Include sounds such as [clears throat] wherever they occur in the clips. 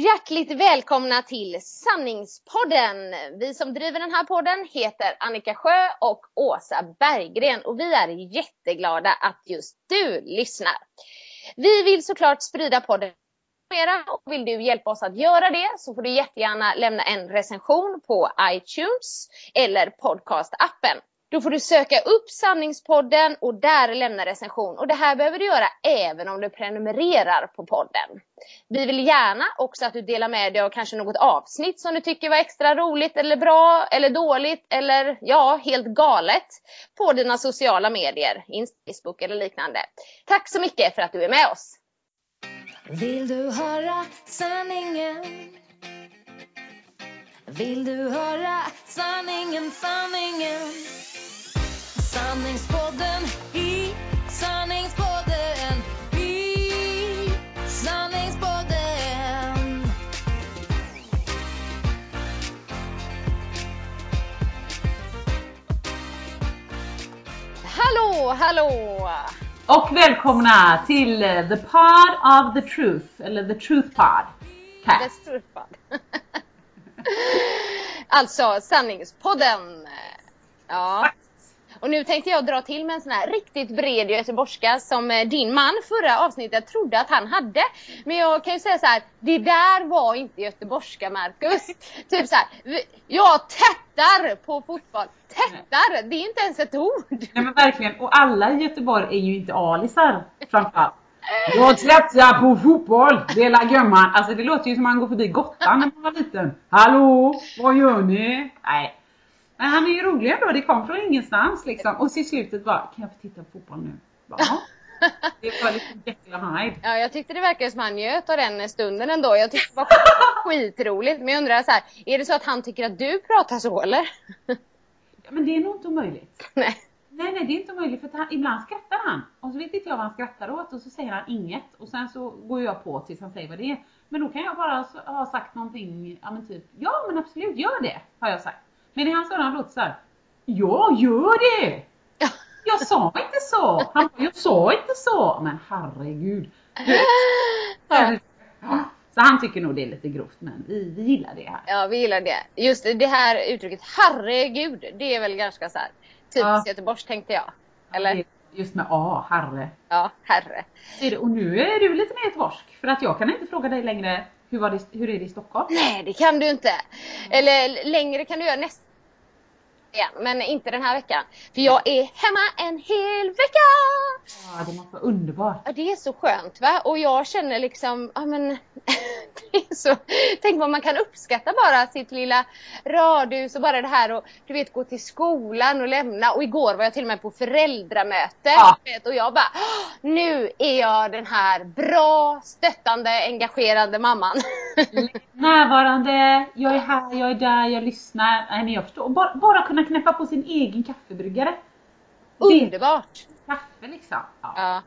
Hjärtligt välkomna till Sanningspodden. Vi som driver den här podden heter Annika Sjö och Åsa Berggren och vi är jätteglada att just du lyssnar. Vi vill såklart sprida podden mera och vill du hjälpa oss att göra det så får du jättegärna lämna en recension på iTunes eller podcastappen. Då får du söka upp Sanningspodden och där lämna recension. Och det här behöver du göra även om du prenumererar på podden. Vi vill gärna också att du delar med dig av kanske något avsnitt som du tycker var extra roligt eller bra eller dåligt eller ja, helt galet på dina sociala medier, Facebook eller liknande. Tack så mycket för att du är med oss! Vill du höra sanningen? Vill du höra sanningen, sanningen? Sanningspodden i sanningspodden i sanningspodden. Hallå, hallå! Och välkomna till eh, The Pod of the Truth, eller The Truth Pod. [laughs] Alltså Sanningspodden. Ja. Och nu tänkte jag dra till med en sån här riktigt bred göteborgska som eh, din man förra avsnittet trodde att han hade. Men jag kan ju säga så här, det där var inte göteborgska Marcus. [laughs] typ så här, jag tättar på fotboll. Tättar, det är inte ens ett ord. Nej men verkligen, och alla i Göteborg är ju inte alisar framförallt. [laughs] Jag trättar på fotboll, lilla gumman. Alltså det låter ju som man går förbi Gotland när man var liten. Hallå, vad gör ni? Nej. Men han är ju rolig ändå, det kom från ingenstans liksom. Och till slutet bara, kan jag få titta på fotboll nu? Bara, det var och Hyde. Ja, jag tyckte det verkade som han njöt av den stunden ändå. Jag tyckte det var [laughs] skitroligt. Men jag undrar så här, är det så att han tycker att du pratar så eller? Ja, men det är nog inte omöjligt. Nej. Nej, nej, det är inte möjligt för att han, ibland skrattar han och så vet inte jag vad han skrattar åt och så säger han inget och sen så går jag på tills han säger vad det är. Men då kan jag bara ha sagt någonting, ja men typ, ja men absolut, gör det, har jag sagt. Men i hans öron låter så här, ja gör det! Jag sa inte så! Han bara, jag sa inte så! Men herregud. Så han tycker nog det är lite grovt men vi, vi gillar det här. Ja, vi gillar det. Just det här uttrycket herregud, det är väl ganska så här typiskt Ja. Göteborgs tänkte jag. Eller? Just med A, herre. Ja, herre. Det- Och nu är du lite mer göteborgsk. För att jag kan inte fråga dig längre, hur, var det, hur är det i Stockholm? Nej, det kan du inte. Eller längre kan du göra nästa igen, men inte den här veckan. För jag är hemma en hel vecka! Ja, det måste vara underbart. Ja, det är så skönt va? Och jag känner liksom, ja men, [laughs] det är så, tänk vad man kan uppskatta bara sitt lilla radhus och bara det här och du vet gå till skolan och lämna. Och igår var jag till och med på föräldramöte. Ja. Vet, och jag bara, "Åh, nu är jag den här bra, stöttande, engagerade mamman. [laughs] Närvarande, jag är här, jag är där, jag lyssnar. Nej men jag förstår. Bara, bara kunna knäppa på sin egen kaffebryggare. Underbart! kaffe liksom. Ja. Ja.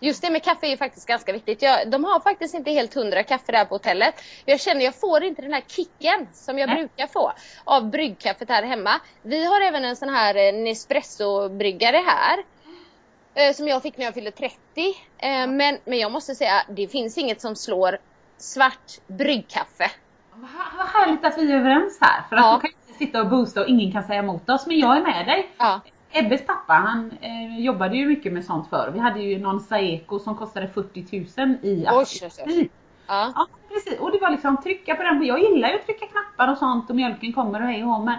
Just det med kaffe är ju faktiskt ganska viktigt. Jag, de har faktiskt inte helt hundra kaffe där på hotellet. Jag känner jag får inte den här kicken som jag Nej. brukar få av bryggkaffet här hemma. Vi har även en sån här eh, Nespresso-bryggare här. eh, Som jag fick när jag fyllde 30. Eh, Men, men jag måste säga, det finns inget som slår svart bryggkaffe. Vad, härligt att vi är överens här. För att Ja. då kan sitta och boosta och ingen kan säga emot oss. Men jag är med dig. Ja. Ebbes pappa han eh, jobbade ju mycket med sånt förr. Vi hade ju någon Saeco som kostade 40 000 i oj. Ja. Ja precis och det var liksom trycka på den. Jag gillar ju att trycka knappar och sånt och mjölken kommer och hej och men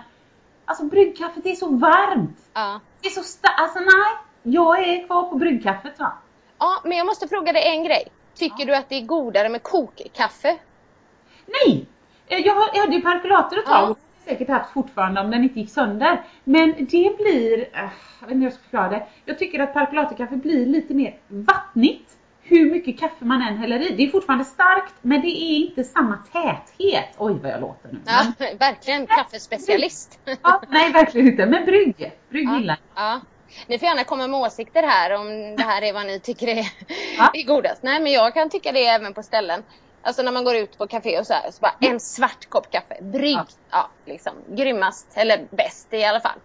alltså bryggkaffet är så varmt. Ja. Det är så starkt. Alltså nej, jag är kvar på bryggkaffet va. ja, men jag måste fråga dig en grej. Tycker du att det är godare med kokkaffe? Nej! Eh, jag hade ju perkulator ett tag Ja. Säkert haft fortfarande om den inte gick sönder. Men det blir, eh, jag vet inte hur jag ska förklara det. Jag tycker att perkulatorkaffe blir lite mer vattnigt. Hur mycket kaffe man än häller i. Det är fortfarande starkt men det är inte samma täthet. Oj vad jag låter nu. Ja, [laughs] Men, verkligen kaffespecialist. [laughs] ja, nej verkligen inte. Men brygg, brygg Ja. gillar jag. Ja. Ni får gärna komma med åsikter här om det här är vad ni tycker är, Ja. [laughs] är godast. Nej men jag kan tycka det även på ställen. Alltså när man går ut på café och så här, så bara en svart kopp kaffe, brygg, Ja. ja, liksom grymmast, eller bäst i alla fall.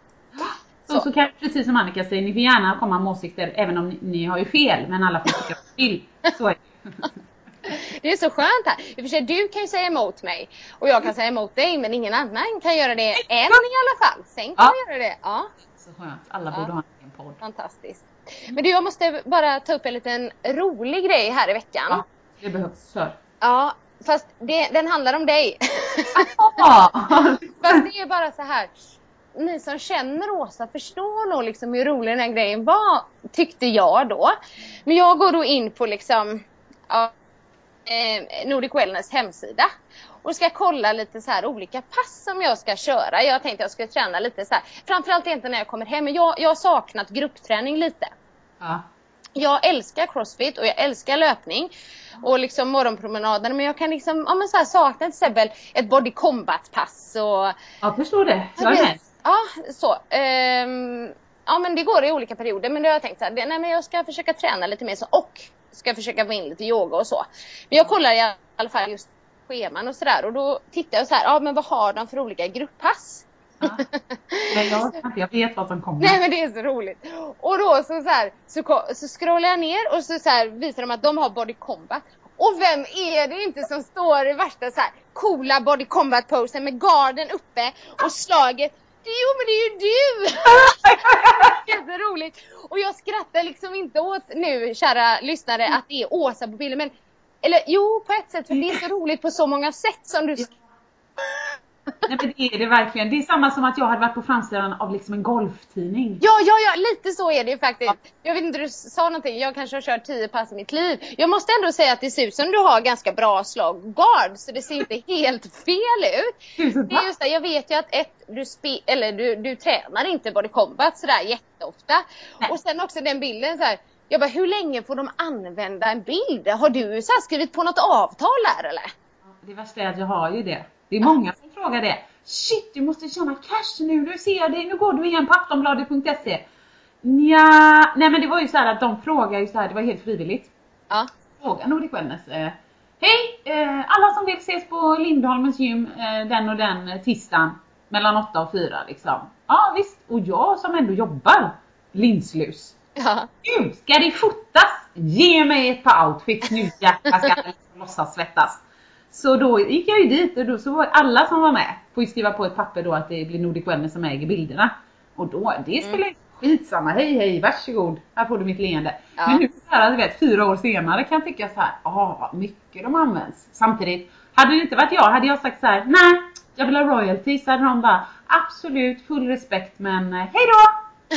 Så, så kan, precis som Annika säger, ni får gärna komma med åsikter även om ni, ni har ju fel. Men alla får tycka vad vill. Så är det. [laughs] Det är så skönt här. I och för sig, du kan ju säga emot mig och jag kan säga emot dig men ingen annan kan göra det än i alla fall. Sen kan Ja. göra det. Ja, Så skönt. Alla Ja. borde ha en egen podd. fantastiskt. Men du, jag måste bara ta upp en liten rolig grej här i veckan. Ja, det behövs. Kör. Ja, fast det, den handlar om dig. Ja. [laughs] fast det är bara så här. Ni som känner Åsa förstår nog liksom hur rolig den här grejen var, tyckte jag då. Men jag går då in på liksom ja, eh, Nordic Wellness hemsida och ska kolla lite så här olika pass som jag ska köra. Jag tänkte jag skulle träna lite så här. Framförallt inte när jag kommer hem, men jag, jag har saknat gruppträning lite. Ja. Jag älskar crossfit och jag älskar löpning och liksom morgonpromenader men jag kan liksom, ja men så här sakna till exempel ett body combat pass och Jag förstår det. Jag är med. Ja, så. Ehm, ja men det går i olika perioder men då har jag tänkt så här, nej men jag ska försöka träna lite mer så och ska försöka få in lite yoga och så. Men jag kollar i alla fall just scheman och sådär och då tittar jag så här, ja men vad har de för olika grupppass? Ja. Nej, jag, jag vet vad som kommer. Nej men det är så roligt. Och då så, så, här, så, så scrollar jag ner och så, så här, visar de att de har body combat. Och vem är det inte som står i värsta så här, coola body combat posen med garden uppe och slaget? Jo men det är ju du! [laughs] det är så roligt. Och jag skrattar liksom inte åt nu kära lyssnare att det är Åsa på bilden men eller jo på ett sätt för det är så roligt på så många sätt som du Nej, men det är det verkligen. Det är samma som att jag hade varit på framsidan av liksom en golftidning. Ja, ja, ja, lite så är det ju faktiskt. Jag vet inte, du sa någonting, jag kanske har kört 10 pass i mitt liv. Jag måste ändå säga att det ser ut som du har ganska bra slag guard, så det ser inte [laughs] helt fel ut. Tusen Det är just det, jag vet ju att ett, du, spe, eller du, du tränar inte body combat sådär jätteofta. Nej. Och sen också den bilden så här. Jag bara, hur länge får de använda en bild? Har du så skrivit på något avtal där eller? Det värsta är att jag har ju det. Det är många som frågar det. Shit, du måste tjäna cash nu. Nu ser jag dig. Nu går du igen på aftonbladet.se. Nja, nej men det var ju så här att de frågar ju så här. Det var helt frivilligt. Ja. Fråga Nordic Wellness. Eh, Hej! Eh, alla som vill ses på Lindholmens gym eh, den och den tisdagen mellan 8 och 4 liksom. Ja visst. Och jag som ändå jobbar linslus. Ja. Gud, ska det fotas? Ge mig ett par outfits nu jäklar ska jag låtsas svettas. Så då gick jag ju dit och då så var alla som var med får ju skriva på ett papper då att det blir Nordic Wellness som äger bilderna. Och då, det spelar mm. skitsamma. Hej hej, varsågod. Här får du mitt leende. Ja. Men nu så här, vet, fyra år senare kan jag tycka så här, ja mycket de används. Samtidigt, hade det inte varit jag, hade jag sagt så här, nej, jag vill ha royalty. Så hade de bara, absolut, full respekt men eh, hej då! [laughs]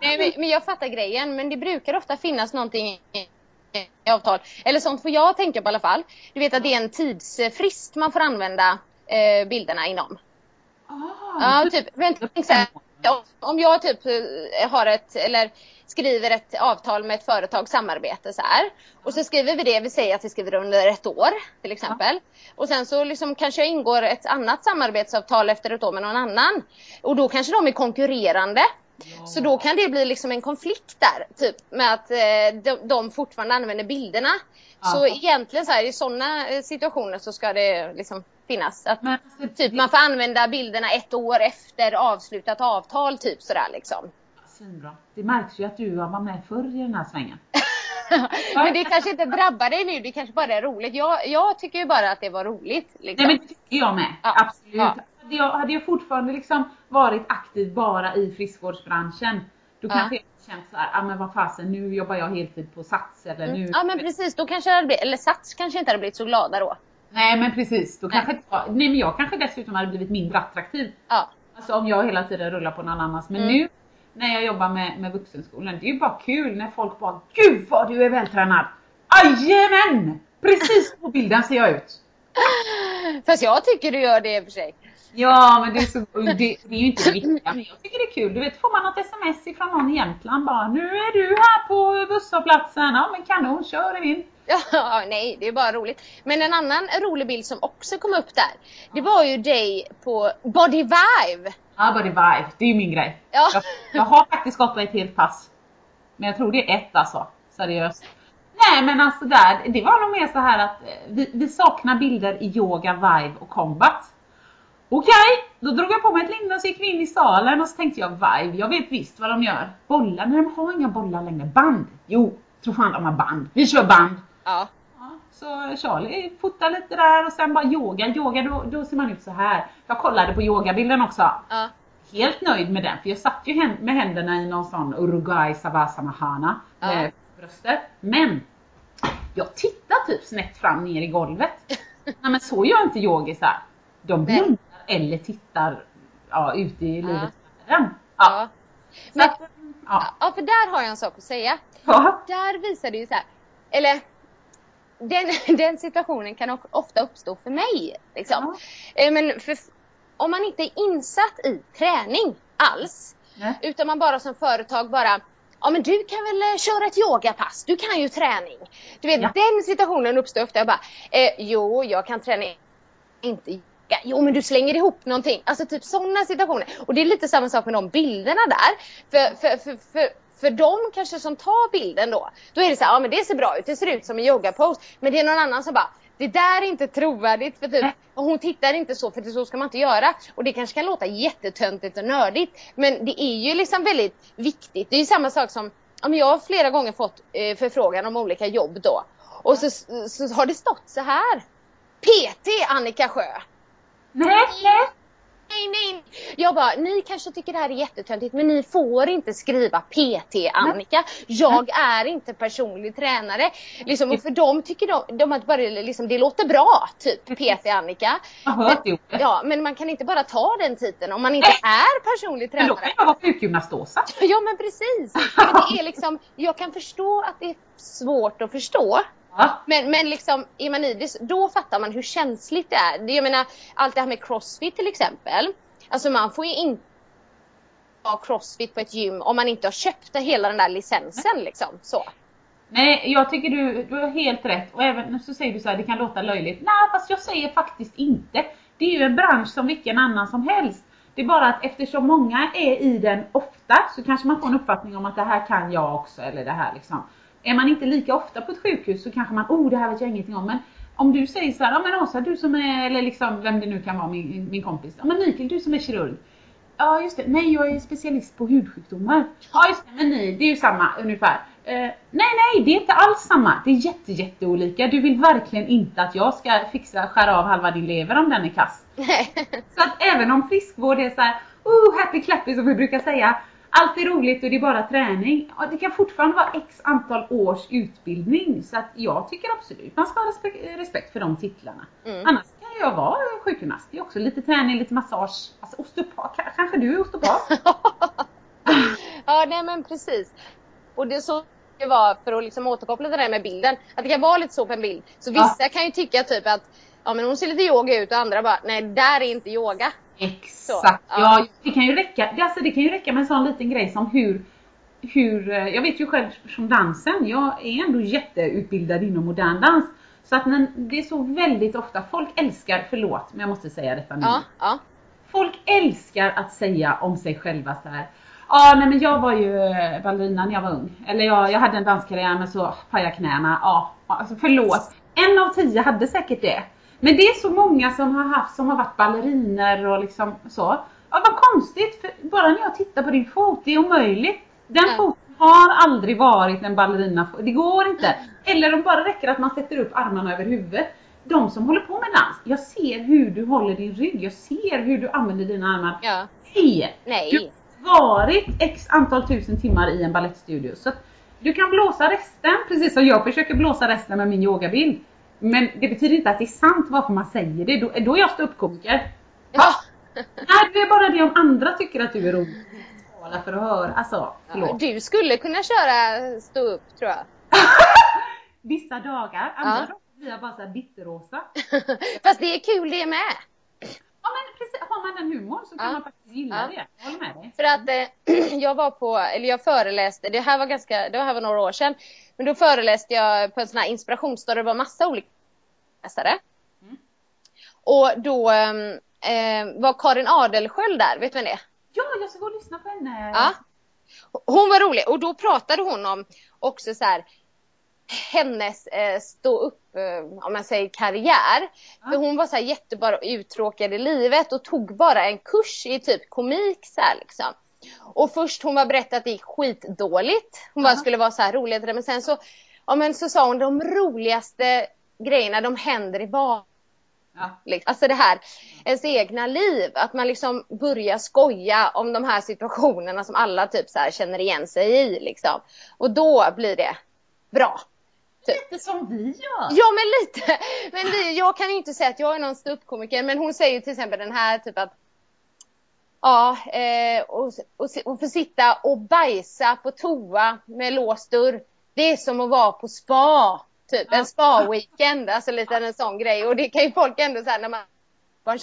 Nej, men, men jag fattar grejen, men det brukar ofta finnas någonting avtal. Eller sånt får jag tänka på i alla fall. Du vet att det är en tidsfrist man får använda eh, bilderna inom. Ah, Ja, typ, men tänk så här, om jag typ eh, har ett, eller skriver ett avtal med ett företag, samarbete så här. Och så skriver vi det, vi säger att vi skriver under ett år till exempel. Och sen så liksom kanske jag ingår ett annat samarbetsavtal efter ett år med någon annan. Och då kanske de är konkurrerande. Så då kan det bli liksom en konflikt där, typ med att eh, de, de fortfarande använder bilderna. Så Ja. egentligen så här, i sådana situationer så ska det liksom finnas. Att Men Typ man får använda bilderna ett år efter avslutat avtal typ sådär liksom. Svinbra. Det märks ju att du var med förr i den här svängen. [laughs] Men det kanske inte drabbar dig nu, det kanske bara är roligt. Jag, jag tycker ju bara att det var roligt. Liksom. Nej men det tycker jag med. Ja. Absolut. Ja. Hade jag, hade jag fortfarande liksom varit aktiv bara i friskvårdsbranschen, då Ja. kanske jag känt så här, ah, men vad fasen nu jobbar jag heltid på Sats eller nu. Mm. Ja men precis, då kanske det hade blivit, eller Sats kanske inte hade blivit så glada då. Nej men precis, då kanske inte jag, nej men jag kanske dessutom hade blivit mindre attraktiv. Ja. Alltså om jag hela tiden rullar på någon annans. Men Mm. nu när jag jobbar med, med vuxenskolan, det är ju bara kul när folk bara Gud vad du är vältränad! Jajamän! Precis på bilden ser jag ut. [laughs] Fast jag tycker du gör det i och för sig. Ja men det är, så, det, det är ju inte det viktiga men jag tycker det är kul. Du vet får man något sms ifrån någon i Jämtland bara Nu är du här på busshållplatsen. Ja men kanon, kör in. [laughs] Ja, nej, det är bara roligt. Men en annan rolig bild som också kom upp där, det var ju dig på Body Vive. Ja body vibe, det är ju min grej. Ja. Jag, jag har faktiskt gått på ett helt pass. Men jag tror det är ett alltså. Seriöst. Nej men alltså där, det var nog mer så här att eh, vi, vi saknar bilder i yoga, vibe och combat. Okej, då drog jag på mig ett linne och så gick vi in i salen och så tänkte jag vibe, jag vet visst vad de gör. Bollar, nej de har inga bollar längre. Band, jo, tror fan de har band. Vi kör band. Ja. Ja, så Charlie fotar lite där och sen bara yoga, yoga då, då ser man ut så här. Jag kollade på yogabilden också. Ja. Helt nöjd med den för jag satt ju med händerna i någon sån Uruguay Savasana Hana Ja. med bröstet. Men jag tittar typ snett fram ner i golvet. [laughs] Nej men så gör inte yogisar. De blundar eller tittar ja, ute i Ja. världen. ja. Ja. Men- att, ja. Ja, för där har jag en sak att säga. Ja. Där visar det ju så här, eller den, [laughs] den situationen kan ofta uppstå för mig. Liksom. Eh, Men för, om man inte är insatt i träning alls, Nej. utan man bara som företag bara Ja men du kan väl eh, köra ett yogapass, du kan ju träning. Du vet Ja. den situationen uppstår ofta. Jag bara, eh, jo jag kan träna, inte yoga. Jo men du slänger ihop någonting. Alltså typ sådana situationer. Och det är lite samma sak med de bilderna där. För, för, för, för, för de kanske som tar bilden då, då är det så här, ja men det ser bra ut, det ser ut som en yogapost. Men det är någon annan som bara, det där är inte trovärdigt för typ, och hon tittar inte så för det så ska man inte göra. Och det kanske kan låta jättetöntigt och nördigt. Men det är ju liksom väldigt viktigt. Det är ju samma sak som, ja, men jag har flera gånger fått eh, förfrågan om olika jobb då. Och så, så har det stått så här. PT Annika Sjö. Nej, nej. Nej, nej. Jag bara, ni kanske tycker det här är jättetöntigt men ni får inte skriva PT Annika. Jag är inte personlig tränare. Liksom, och för dem tycker de, de att bara, liksom, det låter bra, typ PT Annika. Ordet. Ja, men man kan inte bara ta den titeln om man inte är personlig Men då tränare. kan jag vara sjukgymnaståsa. Ja men precis. Men det är liksom, jag kan förstå att det är svårt att förstå. Ja. Men, men liksom, är man i det, då fattar man hur känsligt det är. Jag menar, allt det här med crossfit till exempel. Alltså man får ju inte ha crossfit på ett gym om man inte har köpt hela den där licensen liksom. Så. Nej, jag tycker du, du har helt rätt. Och även så säger du så här, det kan låta löjligt. Nej, fast jag säger faktiskt inte. Det är ju en bransch som vilken annan som helst. Det är bara att eftersom många är i den ofta så kanske man får en uppfattning om att det här kan jag också eller det här liksom. Är man inte lika ofta på ett sjukhus så kanske man, oh det här vet jag ingenting om. Men om du säger så här, ja men Åsa du som är, eller liksom vem det nu kan vara, min, min kompis. Ja men Mikael du som är kirurg. Ja just det, nej jag är specialist på hudsjukdomar. Ja just det, men ni, det är ju samma ungefär. Eh, nej nej, det är inte alls samma. Det är jätte jätteolika. Du vill verkligen inte att jag ska fixa, skära av halva din lever om den är kass. Så att även om friskvård är så här, oh happy clappy som vi brukar säga. Allt är roligt och det är bara träning. Ja, det kan fortfarande vara x antal års utbildning. Så att jag tycker absolut man ska ha respekt, respekt för de titlarna. Mm. Annars kan jag vara sjukgymnast. Det är också lite träning, lite massage. Alltså osteopat, kanske du är osteopat? [laughs] ja, nej men precis. Och det är så det var för att liksom återkoppla till det där med bilden. Att det kan vara lite så på en bild. Så vissa kan ju tycka typ att ja men hon ser lite yoga ut och andra bara nej där är inte yoga. Exakt. Så, ja. det kan ju räcka. Det, alltså, det kan ju räcka med en sån liten grej som hur hur, eh, jag vet ju själv från dansen, jag är ändå jätteutbildad inom modern dans. Så att när, det är så väldigt ofta, folk älskar, förlåt men jag måste säga detta nu. Ja, ja. Folk älskar att säga om sig själva så här. Ja, nej men jag var ju eh, ballerina när jag var ung. Eller jag, jag hade en danskarriär men så pajade knäna. Ja, alltså förlåt. En av tio hade säkert det. Men det är så många som har haft, som har varit balleriner och liksom så. Ja, vad konstigt. För bara när jag tittar på din fot, det är omöjligt. Den Ja. foten har aldrig varit en ballerina. Det går inte. Eller om bara räcker att man sätter upp armarna över huvudet. de som håller på med dans, jag ser hur du håller din rygg, jag ser hur du använder dina armar. Ja. Nej! Nej. Du har varit x antal tusen timmar i en ballettstudio. Så du kan blåsa resten, precis som jag försöker blåsa resten med min yogabild. Men det betyder inte att det är sant varför man säger det. Då, då är jag ståuppkomiker. Ja. Nej, det är bara det om andra tycker att du är rolig. Tala för att höra. Alltså, förlåt. Du skulle kunna köra stå upp tror jag. [laughs] Vissa dagar, andra Ja. dagar blir jag bara såhär bitterrosa. [laughs] Fast det är kul det med. Ja men precis, har man den humorn så kan Ja. man faktiskt gilla Ja. det. Jag håller med dig. För att eh, [clears throat] jag var på, eller jag föreläste, det här var ganska, det här var några år sedan. Men då föreläste jag på en sån här inspirationsdag det var massa olika läsare. Mm. Och då ehm, eh, var Karin Adelsköld där, vet du vem det är? Ja, jag ska gå och lyssna på henne. Ja. Hon var rolig och då pratade hon om också så här hennes eh, stå upp, eh, om man säger karriär. För hon var så här jättebara uttråkad i livet och tog bara en kurs i typ komik så här liksom. Och först hon var berättat att det gick skitdåligt. Hon bara skulle vara så här rolig men sen så, ja men så sa hon de roligaste grejerna de händer i vardagen. Ja. Liksom. Alltså det här, ens egna liv. Att man liksom börjar skoja om de här situationerna som alla typ så här känner igen sig i. Liksom. Och då blir det bra. Typ. Lite som vi gör. Ja men lite. Men det, jag kan ju inte säga att jag är någon ståuppkomiker men hon säger till exempel den här typ att Ja, eh, och, och, och få sitta och bajsa på toa med låst dörr. Det är som att vara på spa. Typ en spa-weekend, alltså lite en sån grej. Och det kan ju folk ändå säga när man bara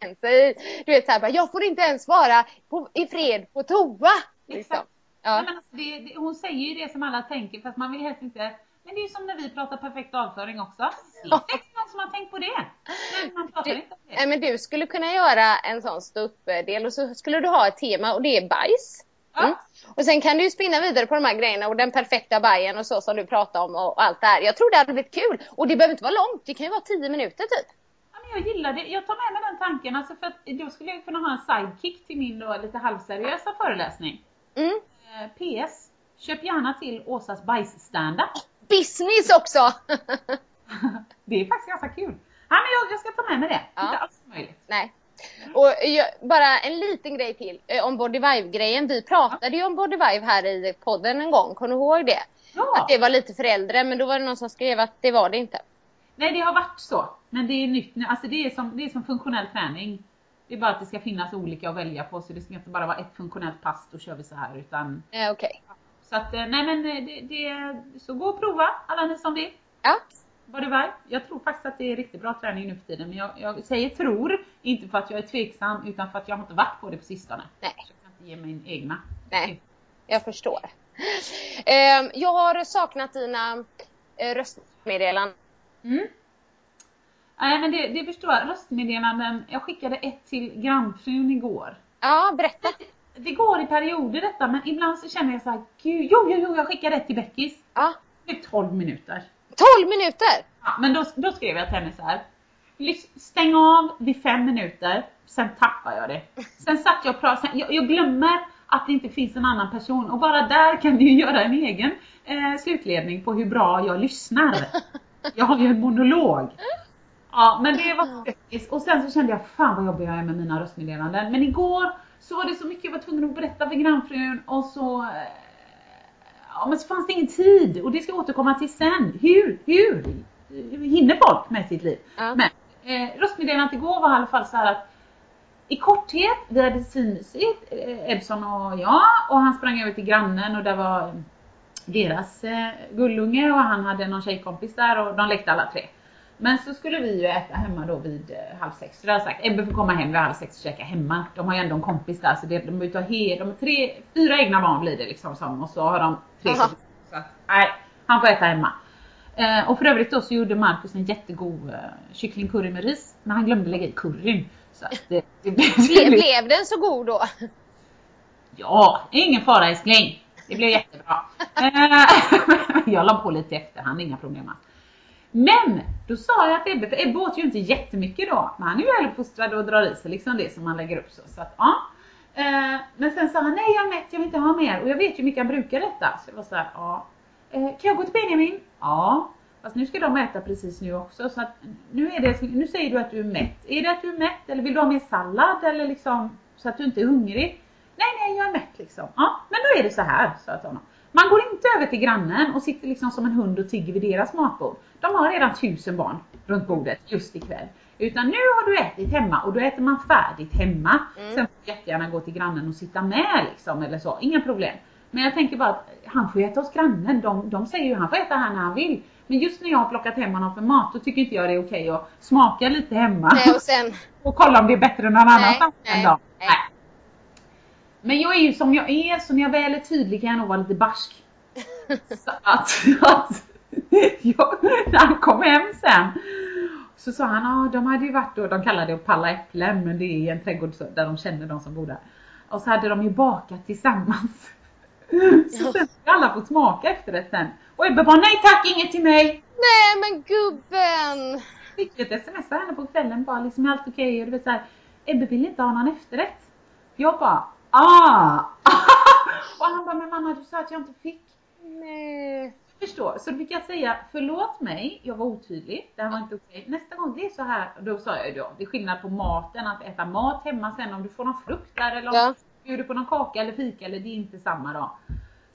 känner sig Du vet såhär, jag får inte ens vara på, i fred på toa. Liksom. Ja. Men alltså det, det, hon säger ju det som alla tänker fast man vill helst inte men det är ju som när vi pratar perfekt avföring också. Det är inte någon som har tänkt på det. Men man pratar inte om det. Nej, men du skulle kunna göra en sån ståuppdel och så skulle du ha ett tema och det är bajs. Mm. Och sen kan du ju spinna vidare på de här grejerna och den perfekta bajen och så som du pratade om och allt det här. Jag tror det hade blivit kul. Och det behöver inte vara långt, det kan ju vara 10 minuter typ. Ja, men jag gillar det. Jag tar med mig den tanken alltså för att då skulle jag kunna ha en sidekick till min då lite halvseriösa föreläsning. Mm. Eh, PS. Köp gärna till Åsas bajs-standup. Business också! [laughs] det är faktiskt ganska kul. Ja, men jag, jag ska ta med mig det. Ja. Inte alls möjligt. Nej. Och jag, bara en liten grej till eh, om Body Vibe-grejen. Vi pratade ju om Body Vibe här i podden en gång, kommer du ihåg det? Ja. Att det var lite för äldre, men då var det någon som skrev att det var det inte. Nej, det har varit så. Men det är nytt nu. Alltså det är som, det är som funktionell träning. Det är bara att det ska finnas olika att välja på så det ska inte bara vara ett funktionellt pass, då kör vi så här utan Eh, Okej. Så att eh, nej men eh, det, det så gå och prova alla ni som vill. Ja. Vad det var. Jag tror faktiskt att det är riktigt bra träning nu för tiden men jag, jag säger tror, inte för att jag är tveksam utan för att jag har inte varit på det på sistone. Nej. Så jag kan inte ge min egna. Nej, jag förstår. Eh, jag har saknat dina eh, röstmeddelanden. Mm. Nej men det, det förstår jag. Röstmeddelanden. Jag skickade ett till grannfrun igår. Ja, berätta. Det går i perioder detta men ibland så känner jag så här, gud, jo, jo, jo, jag skickade ett till Beckis. Ja. Det är 12 minuter. 12 minuter! Ja, men då, då skrev jag till henne så här. "Lys- Stäng av vid fem minuter, sen tappar jag det. Sen satt jag och pratade, sen, jag, jag glömmer att det inte finns en annan person och bara där kan du ju göra en egen eh, slutledning på hur bra jag lyssnar. Jag har ju en monolog. Ja men det var faktiskt, och sen så kände jag fan vad jobbig jag är med mina röstmeddelanden. Men igår så var det så mycket jag var tvungen att berätta för grannfrun och så eh, Ja men så fanns det ingen tid och det ska jag återkomma till sen. Hur, hur hinner folk med sitt liv? Ja. Men eh, röstmeddelandet igår var i alla fall så här att i korthet, vi hade svinmysigt, eh, Edson och jag och han sprang över till grannen och där var deras eh, gullunge och han hade någon tjejkompis där och de lekte alla tre. Men så skulle vi ju äta hemma då vid eh, halv sex. Så det har jag sagt, Ebbe får komma hem vid halv sex och käka hemma. De har ju ändå en kompis där så det, de ta he, de har tre, fyra egna barn blir det liksom som och så har de tre Aha. Så att, nej, han får äta hemma. Eh, och för övrigt då så gjorde Marcus en jättegod eh, kycklingcurry med ris. Men han glömde lägga i curryn. Så att det, det, blev- Ble, blev den så god då? Ja, ingen fara älskling. Det blev jättebra. [laughs] Eh, [laughs] jag la på lite i efterhand, inga problem alls. Men då sa jag att Ebbe, för Ebbe åt ju inte jättemycket då. Men han är ju väluppfostrad och drar i sig liksom det som man lägger upp så. så att, ja. Eh, men sen sa han, nej jag är mätt, jag vill inte ha mer. Och jag vet ju hur mycket han brukar detta. Så jag var så här, ja. Eh, kan jag gå till Benjamin? Ja. Fast nu ska de äta precis nu också så att nu är det, nu säger du att du är mätt. Är det att du är mätt eller vill du ha mer sallad eller liksom så att du inte är hungrig? Nej, nej, jag är mätt liksom. Ja, men då är det så här, sa jag till honom. Man går inte över till grannen och sitter liksom som en hund och tigger vid deras matbord. De har redan tusen barn runt bordet just ikväll. Utan nu har du ätit hemma och då äter man färdigt hemma. Mm. Sen får du jättegärna gå till grannen och sitta med liksom eller så, inga problem. Men jag tänker bara att han får äta hos grannen. De, de säger ju att han får äta här när han vill. Men just när jag har plockat hem honom för mat då tycker inte jag det är okej att smaka lite hemma. Nej, och sen, [laughs] och kolla om det är bättre någon annanstans en dag. nej. Nej. Men jag är ju som jag är, så när jag väl är tydlig kan jag nog vara lite barsk. [laughs] så att, att [laughs] jag, när han kom hem sen så sa han, ah, de hade ju varit då, de kallade det att palla äpplen men det är en trädgård där de känner de som bor där. Och så hade de ju bakat tillsammans. [laughs] Så sen skulle alla få smaka efterrätt sen. Och Ebbe bara, nej tack, inget till mig! nej men gubben! fick ett sms av henne på kvällen bara liksom är allt okej? Och du vet såhär, Ebbe vill inte ha någon efterrätt. Jag bara, ah! [laughs] och han bara, men mamma du sa att jag inte fick. Nej. Förstår. Så då fick jag säga, förlåt mig, jag var otydlig, det här var inte okej. Nästa gång det är så här, då sa jag ju då, det är skillnad på maten, att äta mat hemma sen om du får någon frukt där eller om Ja. du bjuder på någon kaka eller fika eller det är inte samma då.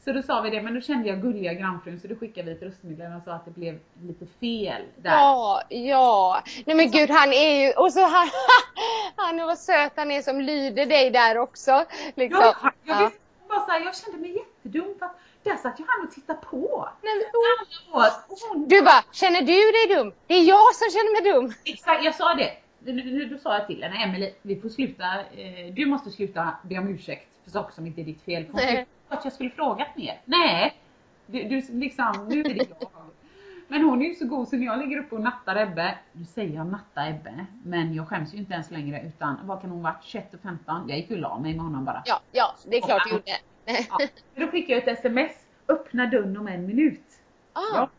Så då sa vi det, men då kände jag gulliga grannfrun så då skickade vi ett röstmeddelande och sa att det blev lite fel där. Ja, ja. Nej men gud han är ju, och så han, [laughs] han vad söt han är som lyder dig där också. Liksom. Jag, jag, Ja. så här, jag kände mig jättedum för att där satt ju han och tittade på. Nej, men, och hon, Du bara, känner du dig dum? Det är jag som känner mig dum. Exakt, jag sa det. Då sa jag till henne, Emelie, vi får sluta, eh, du måste sluta be om ursäkt för saker som inte är ditt fel. Att jag skulle frågat mer. Nej, du, du liksom, nu är det jag. Men hon är ju så god så när jag ligger uppe och nattar Ebbe, nu säger jag natta Ebbe, men jag skäms ju inte ens längre utan vad kan hon varit, 21 och 15? Jag gick ju la mig med honom bara. Ja, ja, det är klart du gjorde. Ja. Då skickade jag ett sms, öppna dörren om en minut. Ah, Ja.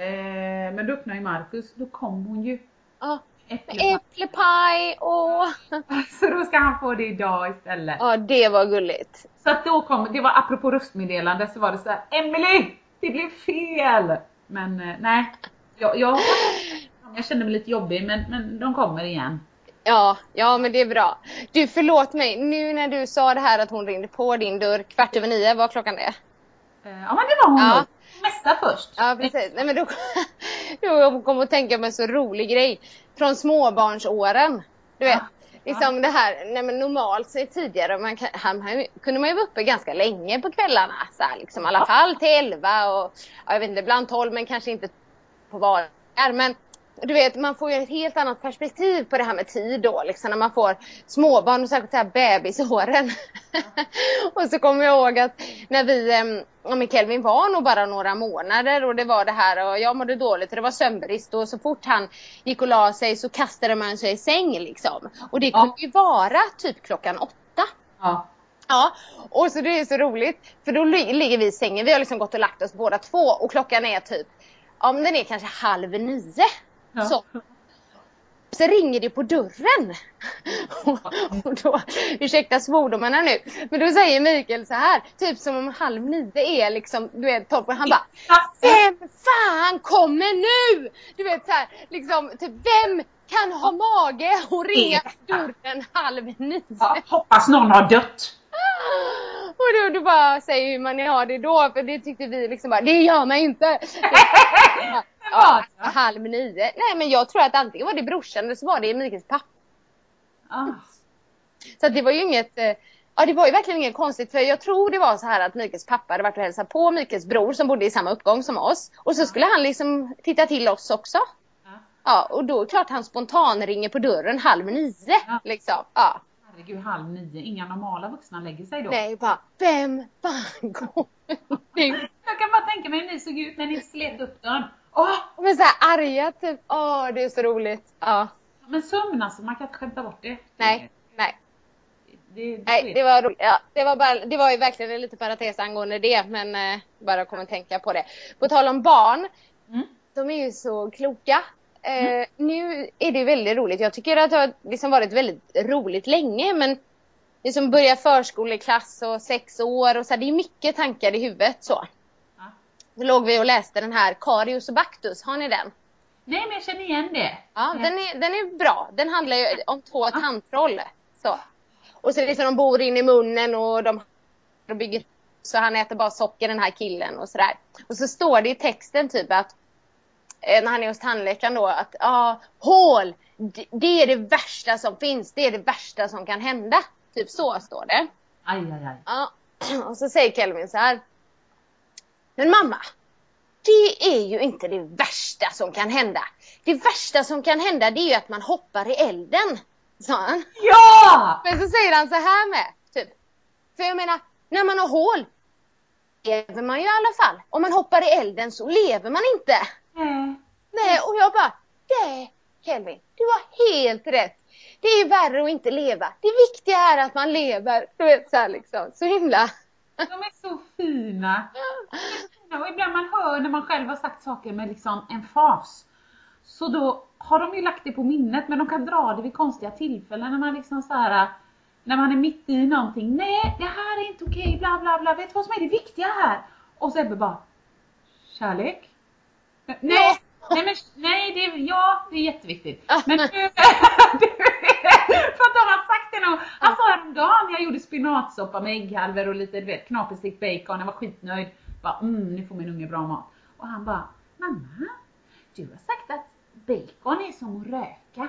Eh, men då öppnade ju Marcus, då kom hon ju. ah. Äpplepaj. Äpplepaj och... [laughs] Så då ska han få det idag istället. Ja, det var gulligt. Så att då kom, det var apropå röstmeddelande så var det så här, Emily Det blev fel! Men eh, nej, jag, jag, jag kände mig lite jobbig men, men de kommer igen. Ja, ja men det är bra. Du förlåt mig, nu när du sa det här att hon ringde på din dörr kvart över nio, vad klockan är? Eh, Ja men det var hon Ja. Nog. Mesta först. Ja precis. Nej, men då, [laughs] då kom att tänka på en så rolig grej. Från småbarnsåren. Du vet. Ja. Liksom det här, nej men normalt så tidigare, man han, han, kunde man ju vara uppe ganska länge på kvällarna. Så här, liksom, I alla fall till elva och ja, jag vet inte, ibland tolv men kanske inte på vardagar. Men du vet, man får ju ett helt annat perspektiv på det här med tid då, liksom när man får småbarn och särskilt så här bebisåren. [laughs] och så kommer jag ihåg att när vi, ja men Kelvin var nog bara några månader och det var det här och jag mådde dåligt och det var sömnbrist och så fort han gick och la sig så kastade man sig i säng liksom. Och det Ja. kunde ju vara typ klockan åtta. Ja. Ja, och så det är så roligt för då lig- ligger vi i sängen, vi har liksom gått och lagt oss båda två och klockan är typ, ja men den är kanske halv nio. Ja. Så. Så ringer det på dörren. [laughs] och, då, ursäkta svordomarna nu, men då säger Mikael så här, typ som om halv nio är liksom, du vet, toppen. Han bara, vem fan kommer nu? Du vet så här, liksom, typ vem kan ha mage och ringa på dörren halv nio? Ja, hoppas någon har dött. Och då, då bara säger hur man har det då, för det tyckte vi liksom bara, det gör man inte. [laughs] ja, halv nio. Nej men jag tror att antingen var det brorsan eller så var det Mikaels pappa. Ah. Så det var ju inget, eh, ja det var ju verkligen inget konstigt för jag tror det var så här att Mikaels pappa hade varit och hälsat på Mikaels bror som bodde i samma uppgång som oss. Och så skulle han liksom titta till oss också. Ja. Ja och då är det klart han spontan ringer på dörren halv nio Ja. liksom. Ja. Herregud, halv nio. Inga normala vuxna lägger sig då. Nej bara, vem fan kommer nu? [laughs] Jag kan bara tänka mig hur ni såg ut när ni slet upp dörren. Åh! Men så här arga typ, åh det är så roligt. Ja. Men sömn alltså, man kan inte skämta bort det. Nej, nej. Det, det, Nej, det var roligt. Ja, det var bara, det var ju verkligen en liten parentes angående det, men eh, bara kom att tänka på det. På tal om barn, Mm. de är ju så kloka. Eh, Nu är det väldigt roligt. Jag tycker att det har liksom varit väldigt roligt länge, men liksom börja förskoleklass och sex år och så här, det är mycket tankar i huvudet så. Låg vi och läste den här Karius och Baktus, har ni den? Nej, men jag känner igen det. Ja, den är, den är bra. Den handlar ju om två tandtroll. Så. Och så liksom de bor in i munnen och de, bygger så han äter bara socker den här killen och sådär. Och så står det i texten typ att eh, när han är hos tandläkaren då att ja, hål, det, det är det värsta som finns. Det är det värsta som kan hända. Typ så står det. Aj, aj, aj. Ja. [clears throat] Och så säger Kelvin så här. Men mamma, det är ju inte det värsta som kan hända. Det värsta som kan hända det är ju att man hoppar i elden, sa han. Ja! Men så säger han så här med, typ. För jag menar, när man har hål lever man ju i alla fall. Om man hoppar i elden så lever man inte. Nej. Nej, och jag bara, nej Kelvin, du har helt rätt. Det är värre att inte leva. Det viktiga är att man lever. Du vet så här liksom, så himla. De är så fina. Och ibland man hör när man själv har sagt saker med liksom en fas. Så då har de ju lagt det på minnet men de kan dra det vid konstiga tillfällen när man liksom så här när man är mitt i någonting. Nej, det här är inte okej, bla bla bla. Vet du vad som är det viktiga här? Och så Ebbe bara, kärlek? Nej, nej, men, nej det, är, ja, det är jätteviktigt. [laughs] Men nu, du, [laughs] för att de har det nog. Han sa häromdagen, jag gjorde spinatsoppa med ägghalvor och lite du vet, knaperstekt bacon, jag var skitnöjd. Bara, mm, nu får min unge bra mat. Och han bara, mamma, du har sagt att bacon är som att röka.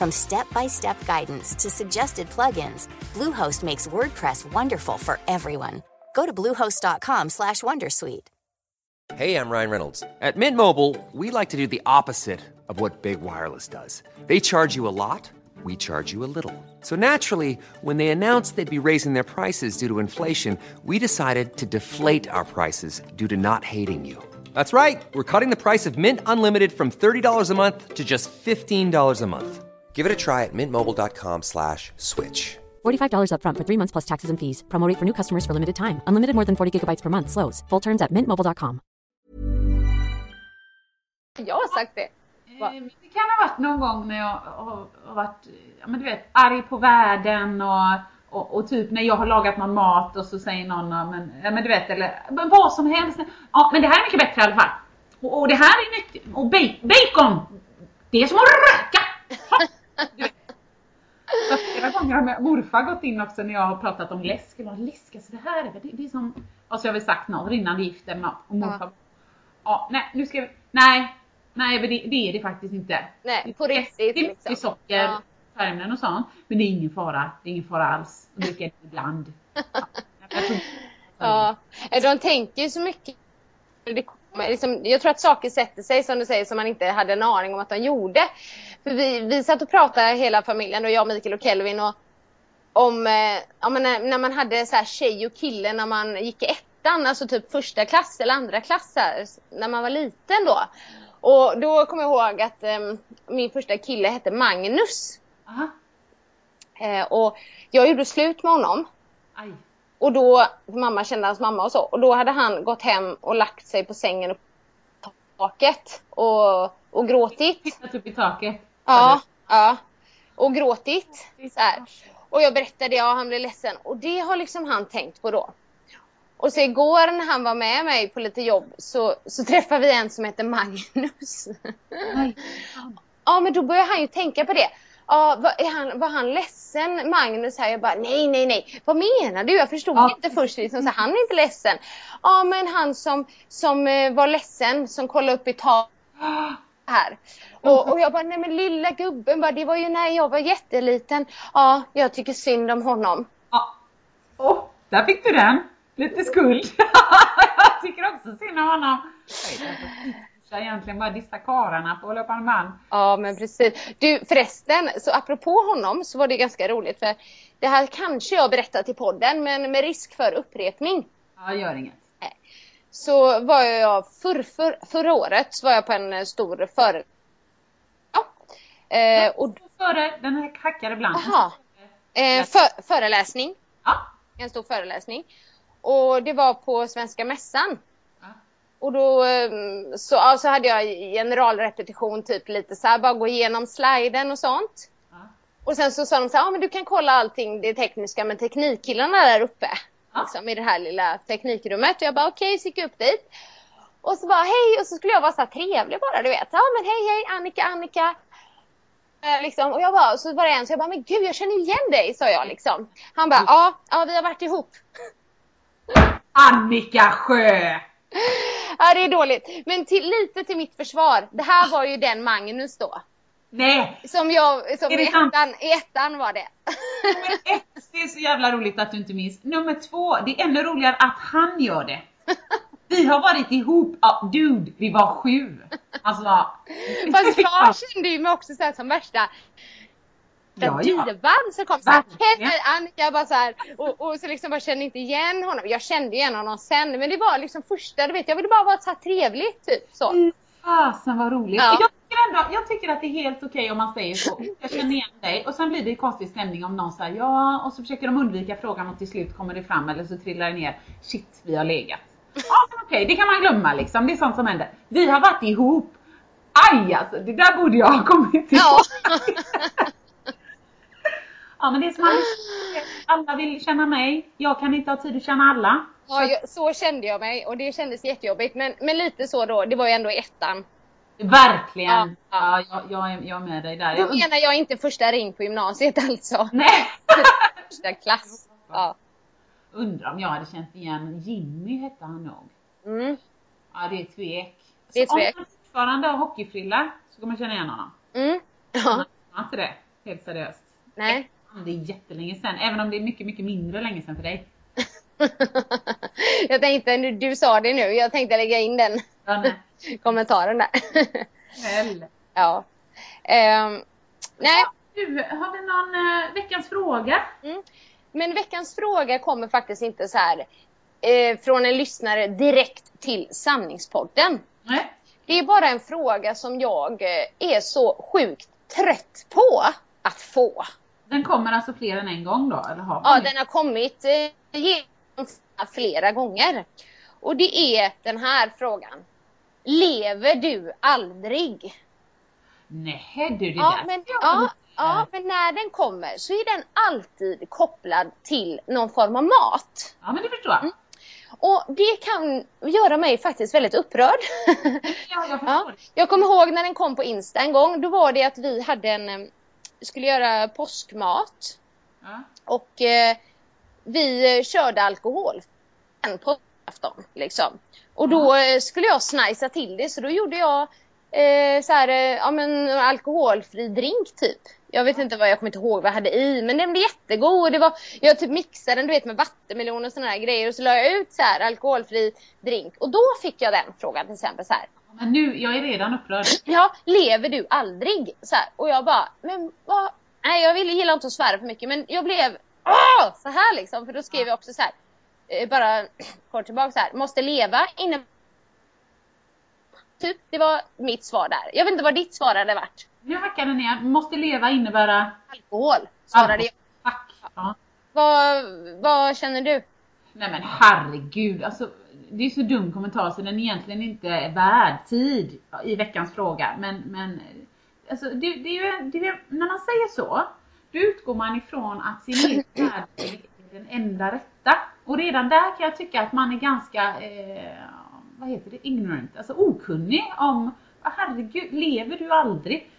From step-by-step guidance to suggested plugins, Bluehost makes WordPress wonderful for everyone. Go to bluehost.com/wondersuite. Hey, I'm Ryan Reynolds. At Mint Mobile, we like to do the opposite of what Big Wireless does. They charge you a lot, we charge you a little. So naturally, when they announced they'd be raising their prices due to inflation, we decided to deflate our prices due to not hating you. That's right. We're cutting the price of Mint Unlimited from $30 a month to just $15 a month. Give it a try at mintmobile.com slash switch. $45 upfront for three months plus taxes and fees. Promo rate for new customers for limited time. Unlimited more than 40 gigabytes per month. Slows. Full terms at mintmobile.com. Jag har sagt det. Va? Eh, Det kan ha varit någon gång när jag har, varit, ja men du vet, arg på världen och, och, och typ när jag har lagat någon mat och så säger någon, ja men, ja, men du vet, eller men vad som helst. Ja men det här är mycket bättre i alla fall. Och, och det här är nyttigt. Och ba- bacon, det är som att röka. Så flera gånger har morfar gått in också när jag har pratat om läsk. Eller läsk, alltså det här är, det, det är som, och så har vi sagt något, rinnande gift eller något. Och morfar, Ja. ja, nej nu ska vi, nej, nej men det, det är det faktiskt inte. Nej, på Det är riktigt mycket liksom. socker, Ja. färgämnen och sånt. Men det är ingen fara, det är ingen fara alls. Och dricka det ibland. [laughs] Ja. Ja, de tänker ju så mycket. Det liksom, jag tror att saker sätter sig som du säger som man inte hade en aning om att de gjorde. För vi, vi satt och pratade hela familjen, och jag, Mikael och Kelvin och om eh, ja, när, när man hade så här tjej och kille när man gick i ettan, alltså typ första klass eller andra klass här, när man var liten då. Och då kommer jag ihåg att eh, min första kille hette Magnus. Eh, och jag gjorde slut med honom. Aj. Och då, mamma kände hans mamma och så, och då hade han gått hem och lagt sig på sängen och taket och, och gråtit. [laughs] Tittat upp i taket. Ja, ja. Och gråtit. Så här. Och jag berättade, ja han blev ledsen. Och det har liksom han tänkt på då. Och så igår när han var med mig på lite jobb så, så träffade vi en som heter Magnus. [laughs] Ja men då börjar han ju tänka på det. Ja, var, är han, var han ledsen Magnus här? Jag bara nej nej nej. Vad menar du? Jag förstod Ja. inte först. Liksom, så han är inte ledsen. Ja men han som, som eh, var ledsen som kollade upp i taket här. Och, och jag bara, nej men lilla gubben, bara, det var ju när jag var jätteliten. Ja, jag tycker synd om honom. Ja. Åh, där fick du den. Lite skuld. [laughs] jag tycker också synd om honom. [laughs] Jag egentligen bara dissa karlarna på löpande band. Ja, men precis. Du, förresten, så apropå honom så var det ganska roligt för det här kanske jag berättat i podden, men med risk för upprepning. Ja, gör inget. Så var jag för, för, förra året så var jag på en eh, stor före... Ja. Eh, och, Före den här hackade blanken. aha, eh, för, föreläsning. Ja. En stor föreläsning. Och det var på Svenska Mässan. Och då eh, så, ja, så hade jag generalrepetition, typ lite så här, bara gå igenom sliden och sånt. Ja. Och sen så sa de så här, ja men du kan kolla allting det tekniska med teknikkillarna där uppe. Ja. Liksom, I det här lilla teknikrummet. Och jag bara okej, så gick jag upp dit. Och så bara hej, och så skulle jag vara så här trevlig bara, du vet. Ja men hej hej, Annika, Annika. Eh, liksom. Och jag bara, så var det en så jag bara, men gud jag känner igen dig, sa jag liksom. Han bara, ja, ja vi har varit ihop. Annika Sjö! Ja det är dåligt. Men till, lite till mitt försvar. Det här var ju den Magnus då. Nej! Som jag, som i ettan, i ettan var det. Nummer ett, det är så jävla roligt att du inte minns. Nummer två, det är ännu roligare att han gör det. Vi har varit ihop, ja dude, vi var sju. Alltså. Fast [laughs] jag kände ju mig också så som värsta Ja, ja. divan som kom Verkligen. hej Annika bara så här, och, och så liksom bara kände inte igen honom. Jag kände igen honom sen men det var liksom första, du vet jag ville bara vara så här trevlig typ så. Fy Fasen vad roligt. Ja. Jag, tycker ändå, jag tycker att det är helt okej om man säger så. Jag känner igen dig. Och sen blir det konstig stämning om någon säger ja och så försöker de undvika frågan och till slut kommer det fram eller så trillar det ner. Shit, vi har legat. Ja okej, det kan man glömma liksom. Det är sånt som händer. Vi har varit ihop. Aj alltså, det där borde jag ha kommit till. Ja. [laughs] Ja men det är som alla, vill känna mig. Jag kan inte ha tid att känna alla. Ja, så kände jag mig och det kändes jättejobbigt men, men lite så då, det var ju ändå ettan. Verkligen. Ja, Ja, jag, jag, är, jag är med dig där. Då menar jag inte första ring på gymnasiet alltså. [laughs] Nej. Första klass. Ja. Undrar om jag hade känt igen Jimmy hette han nog. Mm. Ja det är tvek. Det är tvek. Om han fortfarande har hockeyfrilla så kommer man känna igen honom. Mm. Ja. Har inte det. Helt seriöst. Nej. Det är jättelänge sedan. Även om det är mycket, mycket mindre länge sedan för dig. [laughs] jag tänkte, nu, du sa det nu, jag tänkte lägga in den Ja, [laughs] kommentaren där. Snäll. [laughs] ja. Ehm, nej, Du, har vi någon eh, veckans fråga? men veckans fråga kommer faktiskt inte så här eh, från en lyssnare direkt till Sanningspodden. Nej. Det är bara en fråga som jag eh, är så sjukt trött på att få. Den kommer alltså fler än en gång då? Eller har Ja, den har kommit eh, flera gånger. Och det är den här frågan. Lever du aldrig? Nej du, det Ja där men, ja, ja, men när den kommer så är den alltid kopplad till någon form av mat. ja men det förstår jag. Och det kan göra mig faktiskt väldigt upprörd. Ja, jag [laughs] ja. Jag kommer ihåg när den kom på Insta en gång. Då var det att vi hade en, eh, skulle göra påskmat. Ja. Och eh, vi eh, körde alkohol en påskafton liksom. Och då eh, skulle jag snajsa till det så då gjorde jag eh, så här, eh, ja men alkoholfri drink typ. Jag vet inte vad jag kommer inte ihåg vad jag hade i men den blev jättegod. Och det var, jag typ mixade den du vet med vattenmelon och såna här grejer och så la jag ut så här alkoholfri drink. Och då fick jag den frågan till exempel så här. Men nu, jag är redan upprörd. Ja, lever du aldrig? Så här. Och jag bara, men vad? Nej, jag ville gilla inte att svära för mycket, men jag blev åh, så här liksom. För då skrev jag också så här, eh, bara [clears throat] kort tillbaka så här, måste leva inne. Typ, det var mitt svar där. Jag vet inte vad ditt svar hade varit. Nu hackar den ner. Måste leva innebära... Alkohol, svarade jag. Tack. Ja. Vad, vad känner du? Nej men herregud, alltså det är så dum kommentar så den egentligen inte är värd tid i veckans fråga. Men, men alltså, det, det är ju, det är, när man säger så, då utgår man ifrån att sin egen [laughs] värld är den enda rätta. Och redan där kan jag tycka att man är ganska, eh, vad heter det, ignorant, alltså okunnig om, herregud, lever du aldrig?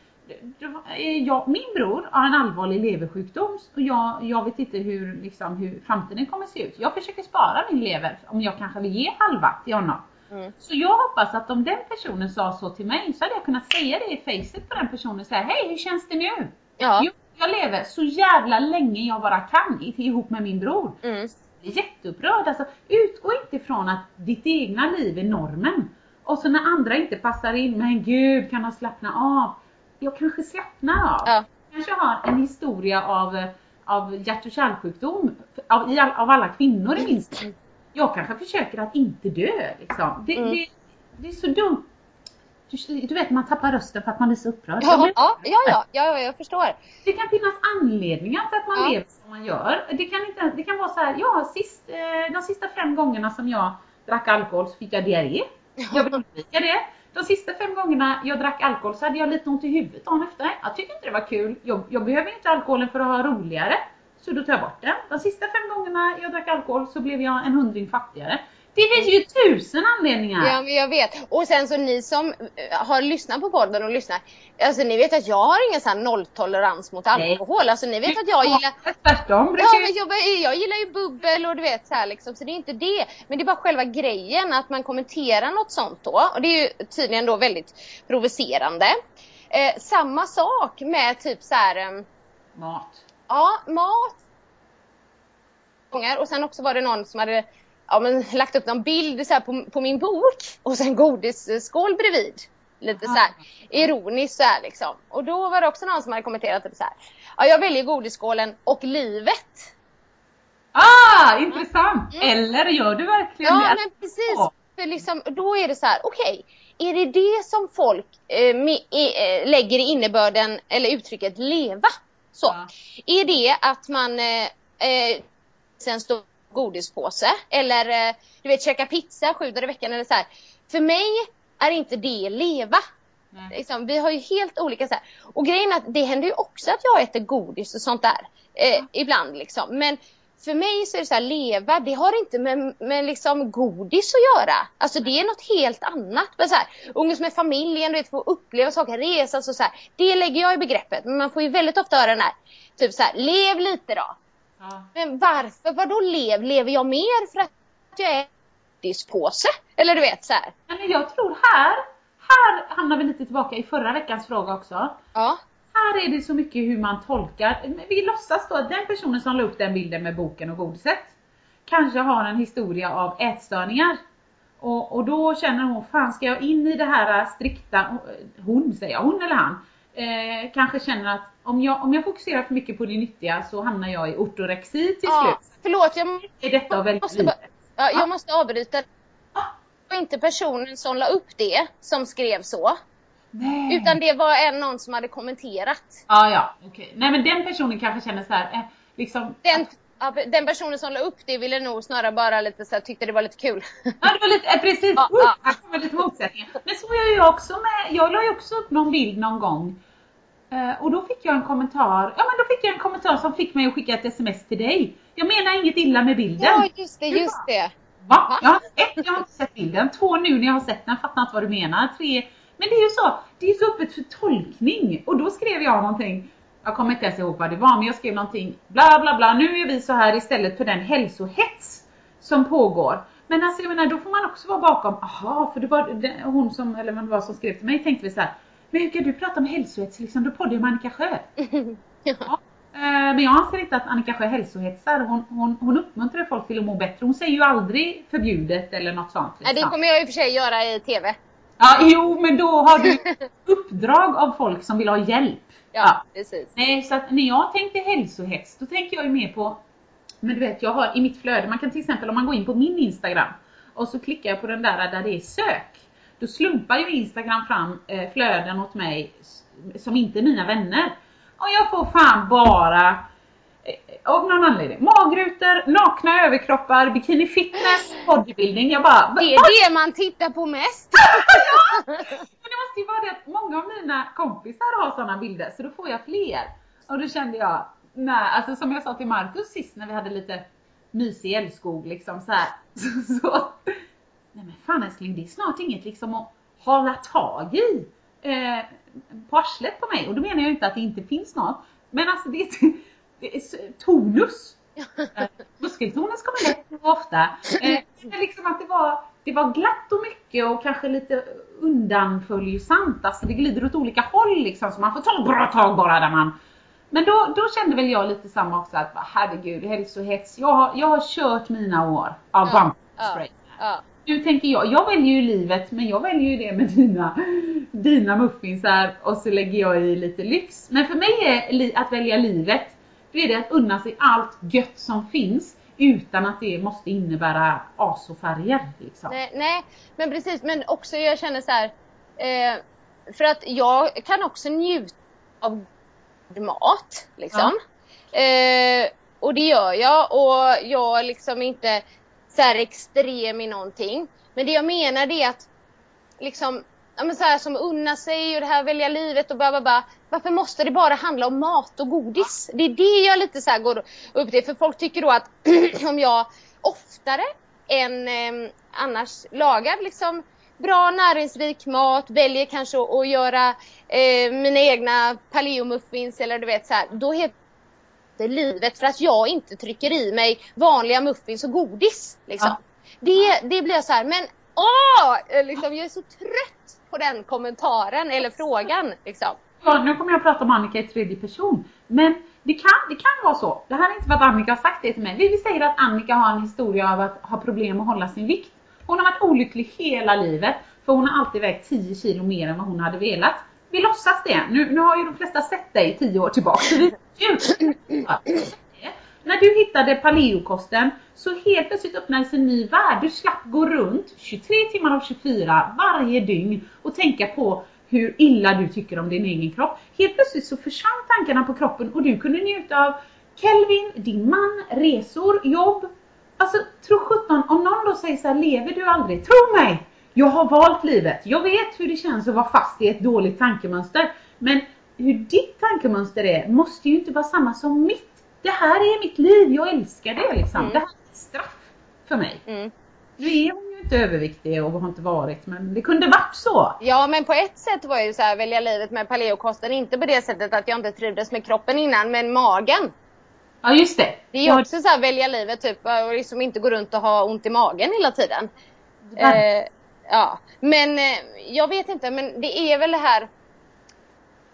Jag, min bror har en allvarlig leversjukdom och jag, jag vet inte hur, liksom, hur framtiden kommer se ut. Jag försöker spara min lever om jag kanske vill ge halva till honom. Mm. Så jag hoppas att om den personen sa så till mig så hade jag kunnat säga det i facet på den personen säga Hej hur känns det nu? Ja. Jo, jag lever så jävla länge jag bara kan ihop med min bror. Mm. Jätteupprörd. Alltså, utgå inte ifrån att ditt egna liv är normen. Och så när andra inte passar in, men gud kan de slappna av? Jag kanske slappnar av. Ja. kanske har en historia av, av hjärt och kärlsjukdom av, av alla kvinnor i min släkt. Jag kanske försöker att inte dö liksom. Det, Mm. det, det är så dumt. Du, vet man tappar rösten för att man blir så upprörd. Ja, ja, ja, ja, jag förstår. det kan finnas anledningar till att man Ja. lever som man gör. Det kan, inte, det kan vara så här, ja, sist, eh, de sista fem gångerna som jag drack alkohol så fick jag diarré. Jag vill [laughs] undvika det. De sista fem gångerna jag drack alkohol så hade jag lite ont i huvudet dagen efter. Jag tyckte inte det var kul. Jag, jag behöver inte alkoholen för att ha roligare. Så då tar jag bort den. De sista fem gångerna jag drack alkohol så blev jag en hundring fattigare. Det finns ju tusen anledningar. Ja, men jag vet. Och sen så ni som eh, har lyssnat på podden och lyssnar. Alltså ni vet att jag har ingen sån här nolltolerans mot Nej. alkohol. Alltså ni vet att jag gillar Tvärtom. Ja, men jag, jag gillar ju bubbel och du vet så här liksom, så det är inte det. Men det är bara själva grejen att man kommenterar något sånt då. Och det är ju tydligen då väldigt provocerande. Eh, samma sak med typ så här, ehm, Mat. ja, mat. Och sen också var det någon som hade ja, men, lagt upp någon bild så här på, på min bok och sen godisskål bredvid. Lite så här ironiskt så här liksom. Och då var det också någon som hade kommenterat typ så här. Ja, jag väljer godisskålen och livet. Ah, intressant! Eller gör du verkligen Mm. Ja det? men precis. För liksom, då är det så här, okej. är det det som folk eh, me, eh, lägger i innebörden eller uttrycket leva? Så. Ja. Är det att man eh, eh, sen står godispåse eller eh, du vet käka pizza sju dagar i veckan eller så här. För mig är inte det leva. Nej. Liksom, vi har ju helt olika så här. Och grejen är att det händer ju också att jag äter godis och sånt där. Eh, Ibland liksom. Men för mig så är det så här, leva, det har inte med, med liksom godis att göra. Alltså det är något helt annat. Men så här, umgås med familjen, du vet, få uppleva saker, resa och så här. Det lägger jag i begreppet. Men man får ju väldigt ofta höra den här, typ så här, lev lite då. Ja. Men varför, vadå lev? Lever jag mer för att jag är godispåse? Eller du vet så här. Men jag tror här, här hamnar vi lite tillbaka i förra veckans fråga också. Ja. Här är det så mycket hur man tolkar. Vi låtsas då att den personen som la upp den bilden med boken och godiset kanske har en historia av ätstörningar. Och, och då känner hon, fan ska jag in i det här strikta, hon säger jag, hon eller han, eh, kanske känner att om jag, om jag fokuserar för mycket på det nyttiga så hamnar jag i ortorexi till ja. slut. Förlåt, jag Är detta välja måste, livet? ja, jag måste avbryta. Ah. Det var inte personen som la upp det som skrev så. Nej. Utan det var en någon som hade kommenterat. Ja, ja, okej. Nej men den personen kanske känner så här, eh, liksom Den, ja, den personen som la upp det ville nog snarare bara lite så här, tyckte det var lite kul. Ja, det var lite, eh, precis. Ja, ja. här kommer lite motsättningar. Men så gör jag också med, jag la ju också upp någon bild någon gång. Eh, och då fick jag en kommentar, ja men då fick jag en kommentar som fick mig att skicka ett sms till dig. Jag menar inget illa med bilden. Ja, just det, just det. Va? Jag har, ett, jag har inte sett bilden. Två, nu när jag har sett den, fattar inte vad du menar. Tre, men det är ju så, det är så öppet för tolkning. Och då skrev jag någonting, jag kommer inte ens ihåg vad det var, men jag skrev någonting, bla bla bla, nu är vi så här istället för den hälsohets som pågår. Men alltså jag menar, då får man också vara bakom, aha, för det var det, hon som, eller vem det var som skrev till mig, tänkte vi så här, men hur kan du prata om hälsohets liksom, då poddar ju med Annika Sjö. [laughs] Ja. Eh, Men jag anser inte att Annika Sjö hälsohetsar. Hon, hon, hon uppmuntrar folk till att må bättre. Hon säger ju aldrig förbjudet eller något sånt. Ja, det liksom. kommer jag i och för sig göra i TV. Ja, jo, men då har du [laughs] uppdrag av folk som vill ha hjälp. Ja, precis. Nej, så att när jag tänkte hälsohets, då tänker jag ju mer på, men du vet, jag har i mitt flöde, man kan till exempel om man går in på min Instagram och så klickar jag på den där där det är sök. Då slumpar ju Instagram fram eh, flöden åt mig som inte är mina vänner. Och jag får fan bara Av någon anledning. Magrutor, nakna överkroppar, bikini fitness, bodybuilding. Jag bara, Det är det man tittar på mest. [laughs] Men det måste ju vara det att många av mina kompisar har sådana bilder så då får jag fler. Och då kände jag, nej, alltså som jag sa till Markus sist när vi hade lite mysig älskog liksom så här. [laughs] Så, så, nej men fan älskling det är snart inget liksom att hålla tag i eh, på arslet på mig. Och då menar jag inte att det inte finns något. Men alltså det tonus. Muskeltonus kommer lätt och ofta. Eh, liksom att det var, det var glatt och mycket och kanske lite undanföljsamt. Alltså det glider åt olika håll liksom så man får ta ett bra tag bara där man men då, då kände väl jag lite samma också att herregud, hälsohets. Jag har, jag har kört mina år av Ja, bump spray. Ja. Nu tänker jag, jag väljer ju livet men jag väljer ju det med dina, dina muffinsar och så lägger jag i lite lyx. Men för mig är li, att välja livet, då är det att unna sig allt gött som finns utan att det måste innebära azofärger. Liksom. Nej, nej, men precis. Men också jag känner så här. Eh, för att jag kan också njuta av mat. Liksom. Eh, och det gör jag. Och jag är liksom inte så här extrem i någonting. Men det jag menar det är att liksom Ja men så här som unna sig och det här välja livet och bla bla. Varför måste det bara handla om mat och godis? Det är det jag lite så här går upp till. För folk tycker då att [clears throat] om jag oftare än eh, annars lagar liksom bra näringsrik mat, väljer kanske att, göra eh, mina egna paleomuffins eller du vet så här. Då heter det livet för att jag inte trycker i mig vanliga muffins och godis. Liksom. Ja. Det, det blir jag så här, men åh! Liksom, jag är så trött på den kommentaren eller frågan. Liksom. Ja, nu kommer jag att prata om Annika i tredje person. Men det kan, det kan vara så. Det här är inte för att Annika har sagt det till mig. Vi vi säger att Annika har en historia av att ha problem att hålla sin vikt. Hon har varit olycklig hela livet. För hon har alltid vägt 10 kilo mer än vad hon hade velat. Vi låtsas det. Nu, nu har ju de flesta sett dig 10 år tillbaka. Så. Ja. När du hittade paleokosten så helt plötsligt öppnades en ny värld. Du slapp gå runt 23 timmar av 24 varje dygn och tänka på hur illa du tycker om din egen kropp. Helt plötsligt så försvann tankarna på kroppen och du kunde njuta av Kelvin, din man, resor, jobb. Alltså tro sjutton, om någon då säger så här, lever du aldrig? Tro mig! Jag har valt livet. Jag vet hur det känns att vara fast i ett dåligt tankemönster. Men hur ditt tankemönster är måste ju inte vara samma som mitt. Det här är mitt liv, jag älskar det liksom. Mm. Det här är ett straff för mig. Mm. Nu är hon ju inte överviktig och har inte varit, men det kunde varit så. Ja men på ett sätt var ju så här välja livet med paleokosten. Inte på det sättet att jag inte trivdes med kroppen innan men magen. Ja just det. Det är ju också så här välja livet typ och liksom inte gå runt och ha ont i magen hela tiden. Ja. Eh, ja, men eh, jag vet inte, men det är väl det här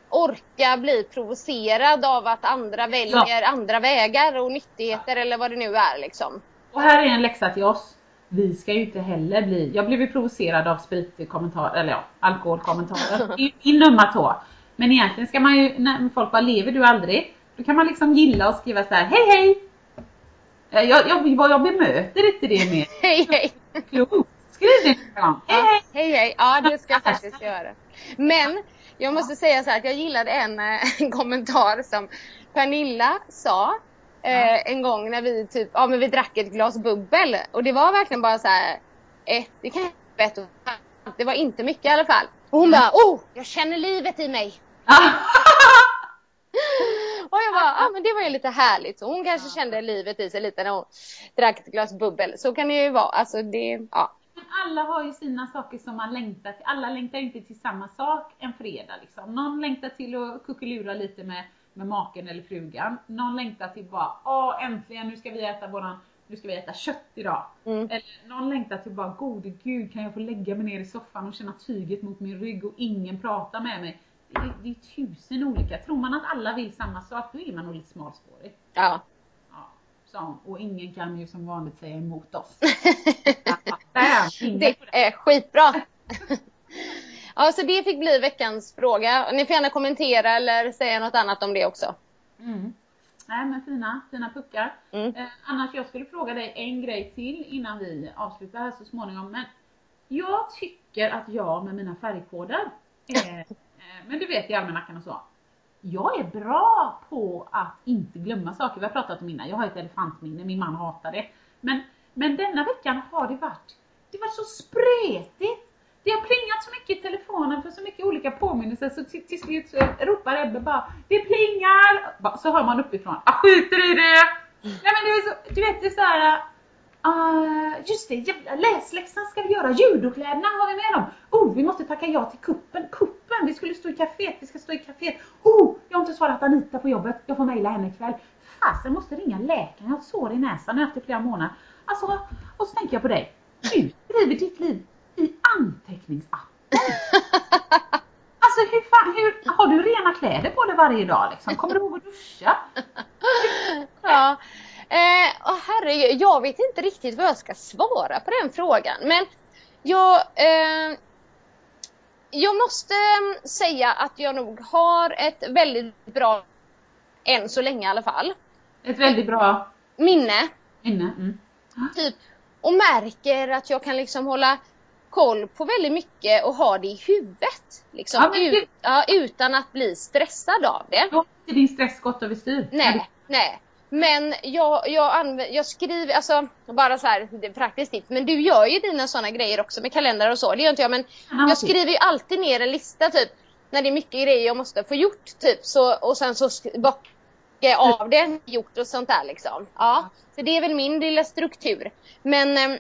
orka bli provocerad av att andra väljer andra vägar och nyttigheter eller vad det nu är liksom. Och här är en läxa till oss. Vi ska ju inte heller bli, jag blev ju provocerad av spritkommentarer, eller ja, alkoholkommentarer [laughs] i numma tå. Men egentligen ska man ju, när folk bara lever du aldrig? Då kan man liksom gilla och skriva så här: hej hej! Eh, Jag, jag, jag, jag bemöter inte det mer [laughs] Hej hej! klokt. Skriv det någon gång. Hej hej! Hej hej! Ja det ska jag [laughs] faktiskt göra. Men jag måste säga så här att jag gillade en, eh, [laughs] en kommentar som Pernilla sa eh, en gång när vi typ, ja men vi drack ett glas bubbel och det var verkligen bara så här ett, det kan jag ett och ett halvt. det var inte mycket i alla fall. Och hon bara, oh jag känner livet i mig. [laughs] Och jag bara, ja men det var ju lite härligt. Så hon kanske kände livet i sig lite när hon drack ett glas bubbel. Så kan det ju vara. Alltså det, ja. Alla har ju sina saker som man längtar till. Alla längtar inte till samma sak en fredag liksom. Någon längtar till att kuckelura lite med, med maken eller frugan. Någon längtar till bara, åh äntligen nu ska vi äta våran, nu ska vi äta kött idag. Mm. Eller någon längtar till bara, gode gud kan jag få lägga mig ner i soffan och känna tyget mot min rygg och ingen pratar med mig. Det är, det är tusen olika. Tror man att alla vill samma sak, då är man nog lite smalspårig. ja. Ja, hon. Och ingen kan ju som vanligt säga emot oss. [laughs] Det. är skitbra. Ja, så det fick bli veckans fråga. Ni får gärna kommentera eller säga något annat om det också. Mm. Nej men fina, fina puckar. Mm. Eh, annars jag skulle fråga dig en grej till innan vi avslutar här så småningom. Men jag tycker att jag med mina färgkoder, eh, [laughs] eh, men du vet i almanackan och så. jag är bra på att inte glömma saker. Vi har pratat om innan, jag har ett elefantminne, min man hatar det. Men, men denna veckan har det varit, det var så spretigt. Det har plingat så mycket i telefonen för så mycket olika påminnelser så till, till slut så ropar Ebbe bara Det plingar! Så hör man uppifrån, jag skiter i det! Nej men det är så, du vet det är såhär Uh, ah, just det, jävla läsläxan ska vi göra, judokläderna har vi med dem. Oh, vi måste tacka ja till kuppen. Kuppen, vi skulle stå i kaféet, vi ska stå i kaféet. Oh, jag har inte svarat Anita på jobbet, jag får mejla henne ikväll. Fasen, måste ringa läkaren, jag har sår i näsan efter flera månader. Alltså, och så tänker jag på dig. Du skriver ditt liv i anteckningsappen. [laughs] Alltså hur fan, hur, har du rena kläder på dig varje dag liksom? Kommer du ihåg att duscha? [laughs] Ja. Eh, åh herregud, jag vet inte riktigt vad jag ska svara på den frågan. Men jag, eh, jag måste mm, säga att jag nog har ett väldigt bra, än så länge i alla fall, Ett väldigt bra minne. minne. Mm. Typ, och märker att jag kan liksom hålla koll på väldigt mycket och ha det i huvudet. Liksom, Ja, det- ut, ja, utan att bli stressad av det. Då inte din stress gått överstyr. Nej, nej. Men jag, jag, anv- jag skriver, alltså bara så här, det är praktiskt tips, men du gör ju dina sådana grejer också med kalendrar och så, det gör inte jag men Ja, jag skriver ju alltid ner en lista typ när det är mycket grejer jag måste få gjort typ så, och sen så jag av det, gjort och sånt där liksom. Ja, så det är väl min lilla struktur. Men ehm,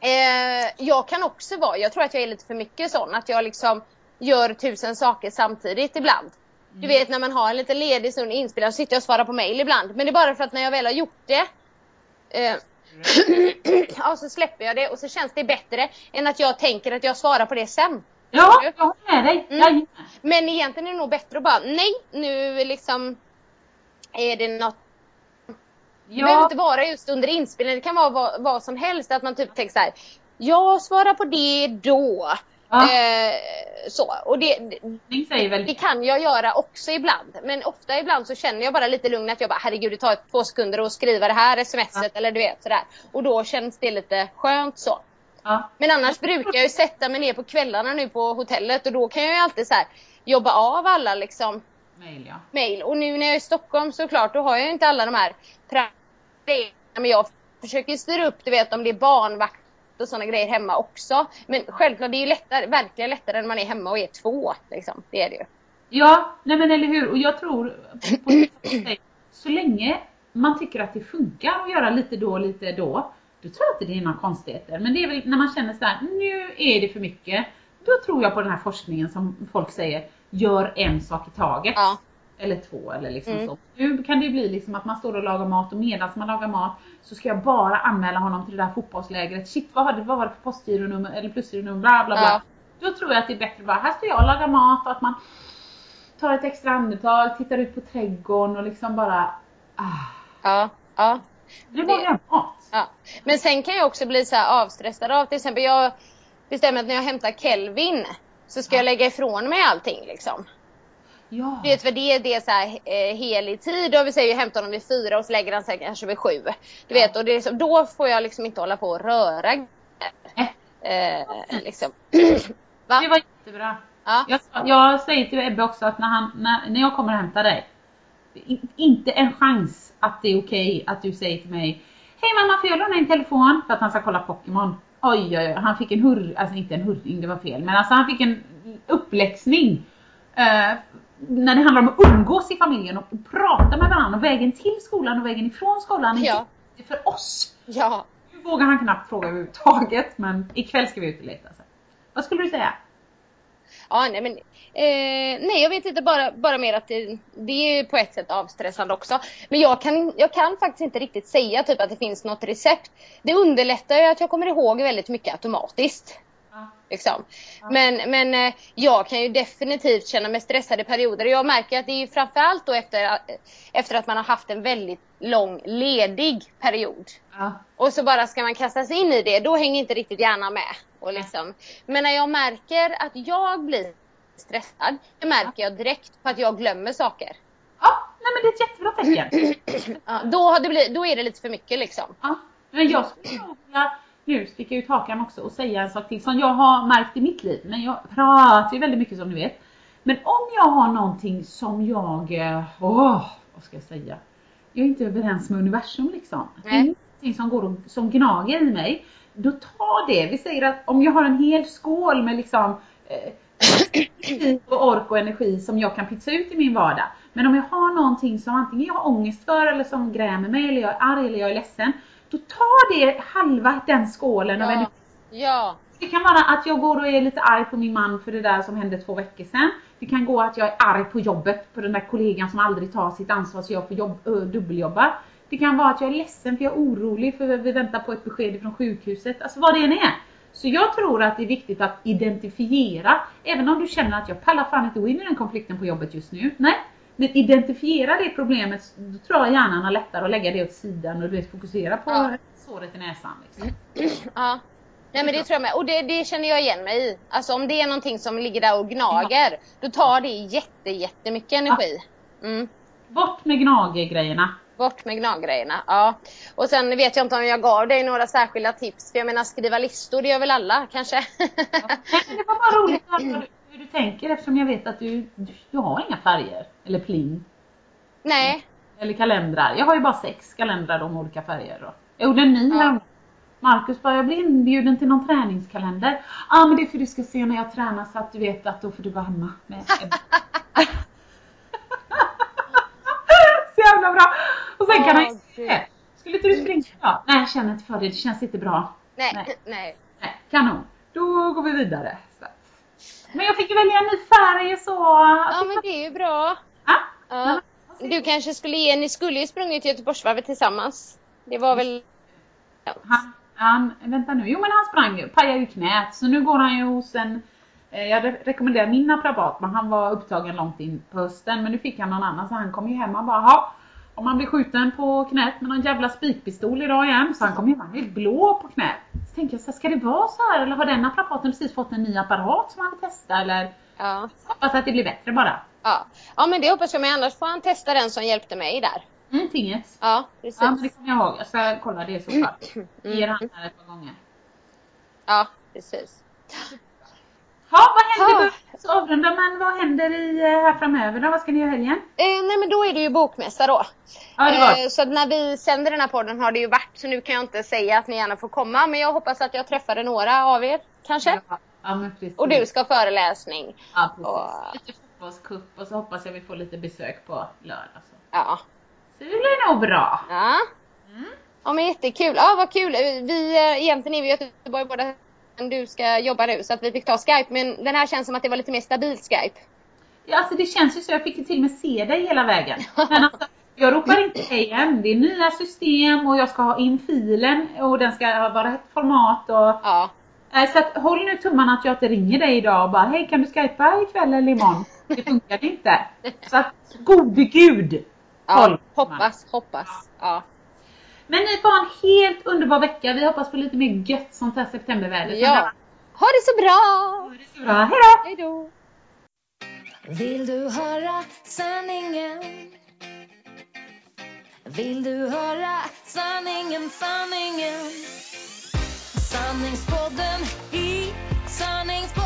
eh, jag kan också vara, jag tror att jag är lite för mycket sån, att jag liksom gör tusen saker samtidigt ibland. Du vet när man har en lite ledig stund inspelad så sitter jag och svarar på mail ibland. Men det är bara för att när jag väl har gjort det eh, [clears throat] ja, så släpper jag det och så känns det bättre än att jag tänker att jag svarar på det sen. Ja, jag håller med dig. Mm. Men egentligen är det nog bättre att bara nej, nu liksom är det något det behöver Ja, inte vara just under inspelningen, det kan vara vad, vad som helst. Att man typ tänker så här, jag svarar på det då. Ja. Eh, så. Och det, det, det kan jag göra också ibland. Men ofta ibland så känner jag bara lite lugn att jag bara herregud det tar två sekunder att skriva det här smset eller du vet sådär. Och då känns det lite skönt så. ja. Men annars brukar jag ju sätta mig ner på kvällarna nu på hotellet och då kan jag ju alltid så här jobba av alla liksom Mail ja. mail. Och nu när jag är i Stockholm såklart, då har jag ju inte alla de här grejerna. Men jag försöker styra upp, du vet om det är barnvakt och sådana grejer hemma också. Men självklart, det är ju lättare, verkligen lättare när man är hemma och är två. Liksom. Det är det ju. Ja, nej men eller hur. Och jag tror, på, sättet, så länge man tycker att det funkar att göra lite då och lite då, då tror jag inte det är några konstigheter. Men det är väl när man känner så här, nu är det för mycket. Då tror jag på den här forskningen som folk säger, gör en sak i taget. Ja. Eller två eller liksom Mm. så. Nu kan det bli liksom att man står och lagar mat och medan man lagar mat så ska jag bara anmäla honom till det där fotbollslägret. Shit vad, hade, vad var det för postgironummer eller plusgironummer bla bla bla. Ja. Då tror jag att det är bättre bara, här står jag och lagar mat och att man tar ett extra andetag, tittar ut på trädgården och liksom bara, ah, Ja. ja. nu lagar jag mat. Ja. Men sen kan jag också bli så här avstressad av till exempel jag bestämmer att när jag hämtar Kelvin så ska jag lägga ifrån mig allting liksom. Ja. Vet för det, det är så här eh, helig tid och vi säger jag hämtar honom vid fyra och så lägger han sig kanske vid sju. Du vet och det är så, då får jag liksom inte hålla på och röra eh, liksom. [clears throat] Va? Det var jättebra. Ja. Jag, jag säger till Ebbe också att när, han, när, när jag kommer och hämtar dig, in, inte en chans att det är okej att du säger till mig Hej mamma, får jag låna din telefon? För att han ska kolla Pokémon. Oj, oj, oj, han fick en hurr, alltså inte en hurring, det var fel, men alltså han fick en uppläxning. Eh, när det handlar om att umgås i familjen och prata med varandra och vägen till skolan och vägen ifrån skolan är Ja. jätte för oss. Ja. Nu vågar han knappt fråga överhuvudtaget, men ikväll ska vi ut och leta. Så. Vad skulle du säga? Ja, nej men eh, nej jag vet inte bara, bara mer att det, det är på ett sätt avstressande också. Men jag kan, jag kan faktiskt inte riktigt säga typ att det finns något recept. Det underlättar ju att jag kommer ihåg väldigt mycket automatiskt. Liksom. Men, men eh, jag kan ju definitivt känna mig stressad i perioder. Jag märker att det är framförallt då efter, efter att man har haft en väldigt lång ledig period. Ja. Och så bara ska man kasta sig in i det, då hänger inte riktigt hjärnan med. Och liksom. Men när jag märker att jag blir stressad, det märker jag direkt på att jag glömmer saker. Ja, nej men det är ett jättebra tecken. [clears throat] Ja, då, har det blivit, då är det lite för mycket liksom. Ja, men jag skulle vilja nu sticka ut hakan också och säga en sak till som jag har märkt i mitt liv. Men jag pratar ju väldigt mycket som ni vet. Men om jag har någonting som jag, eh, åh, vad ska jag säga? Jag är inte överens med universum liksom. Det är Nej. någonting som går och, som gnager i mig. Då tar det, vi säger att om jag har en hel skål med liksom eh, och [clears throat] ork och energi som jag kan pytsa ut i min vardag. Men om jag har någonting som antingen jag har ångest för eller som grämer mig eller jag är arg eller jag är ledsen. Då tar det halva den skålen av Ja. energi. Ja. Det kan vara att jag går och är lite arg på min man för det där som hände två veckor sedan. Det kan gå att jag är arg på jobbet på den där kollegan som aldrig tar sitt ansvar så jag får jobb, ö, dubbeljobba. Det kan vara att jag är ledsen för jag är orolig för vi väntar på ett besked från sjukhuset. Alltså vad det än är. Så jag tror att det är viktigt att identifiera, även om du känner att jag pallar fan inte gå in i den konflikten på jobbet just nu. Nej, identifiera det problemet, då tror jag hjärnan har lättare att lägga det åt sidan och du vet, fokusera på Ja. såret i näsan. Liksom. [clears throat] Ja. Nej men det tror jag med. Och det, det känner jag igen mig i. Alltså om det är någonting som ligger där och gnager, då tar det jätte, jättemycket energi. Mm. Bort med gnagergrejerna. Bort med gnaggrejerna. Ja. Och sen vet jag inte om jag gav dig några särskilda tips. För jag menar skriva listor, det gör väl alla kanske? Men det var bara roligt att [clears throat] höra hur du- tänker eftersom jag vet att du, du, du har inga färger. Eller pling. Nej. Eller kalendrar. Jag har ju bara sex kalendrar om olika färger. Då. Jag gjorde en ny här. Marcus bara, jag blir inbjuden till någon träningskalender. Ja ah, men det är för du ska se när jag tränar så att du vet att då får du vara hemma med. [laughs] Så jävla bra! Och sen kan Åh, han ju se. Skulle inte du springa idag? Nej jag känner inte för det, det känns inte bra. Nej. Nej. Nej. Nej, kanon. Då går vi vidare. Men jag fick välja en ny färg så. Ja men det är ju bra. Ja. Ja. Du kanske skulle ge, ni skulle ju sprungit Göteborgsvarvet tillsammans. Det var väl... Han, han, vänta nu, jo men han sprang ju, pajade ju knät. Så nu går han ju hos en, eh, jag re- rekommenderar min naprapat men han var upptagen långt in på hösten. Men nu fick han någon annan så han kom ju hem och bara, "Ha, om man blir skjuten på knät med någon jävla spikpistol idag igen. Så han kom hem, han är blå på knät. Så tänkte jag, så här, ska det vara så här eller har den naprapaten precis fått en ny apparat som han vill testa eller? Ja. Hoppas att det blir bättre bara. Ja. ja men det hoppas jag, men annars får han testa den som hjälpte mig där. Mm, tinget. Ja, precis. Ja men det kommer jag ihåg, jag ska kolla det i så fall. Ger han här ett par gånger. Ja, precis. Ja, vad händer? Ja. Så avrunda, men vad händer i, eh, här framöver då? Vad ska ni göra helgen? Eh, nej men då är det ju bokmässa då. Ja, det var. Eh, så när vi sänder den här podden har det ju varit, så nu kan jag inte säga att ni gärna får komma. Men jag hoppas att jag träffade några av er, kanske. Ja, ja. Och du ska ha föreläsning. Ja, precis. Och- Lite fotbollscup och så hoppas jag vi får lite besök på lördag. Så, Ja. så det blir nog bra. Ja. Ja men jättekul. Ja vad kul. Vi, eh, egentligen är vi i Göteborg båda du ska jobba nu så att vi fick ta Skype. Men den här känns som att det var lite mer stabilt Skype. Ja, alltså det känns ju så. Jag fick ju till och med se dig hela vägen. [laughs] Men alltså, jag ropar inte hej än. Det är nya system och jag ska ha in filen och den ska vara rätt format och Ja. Så att, håll nu tummarna att jag inte ringer dig idag och bara hej kan du skypa ikväll eller imorgon? Det funkar inte. Så att gode gud! ja hoppas, hoppas. Ja. Men ni får ha en helt underbar vecka. Vi hoppas på lite mer gött sånt här septemberväder. ja. Ha det så bra! Ha det så bra. Hejdå! Hej då! Vill du höra sanningen? Vill du höra sanningen, sanningen? Sanningspodden i sanningspodden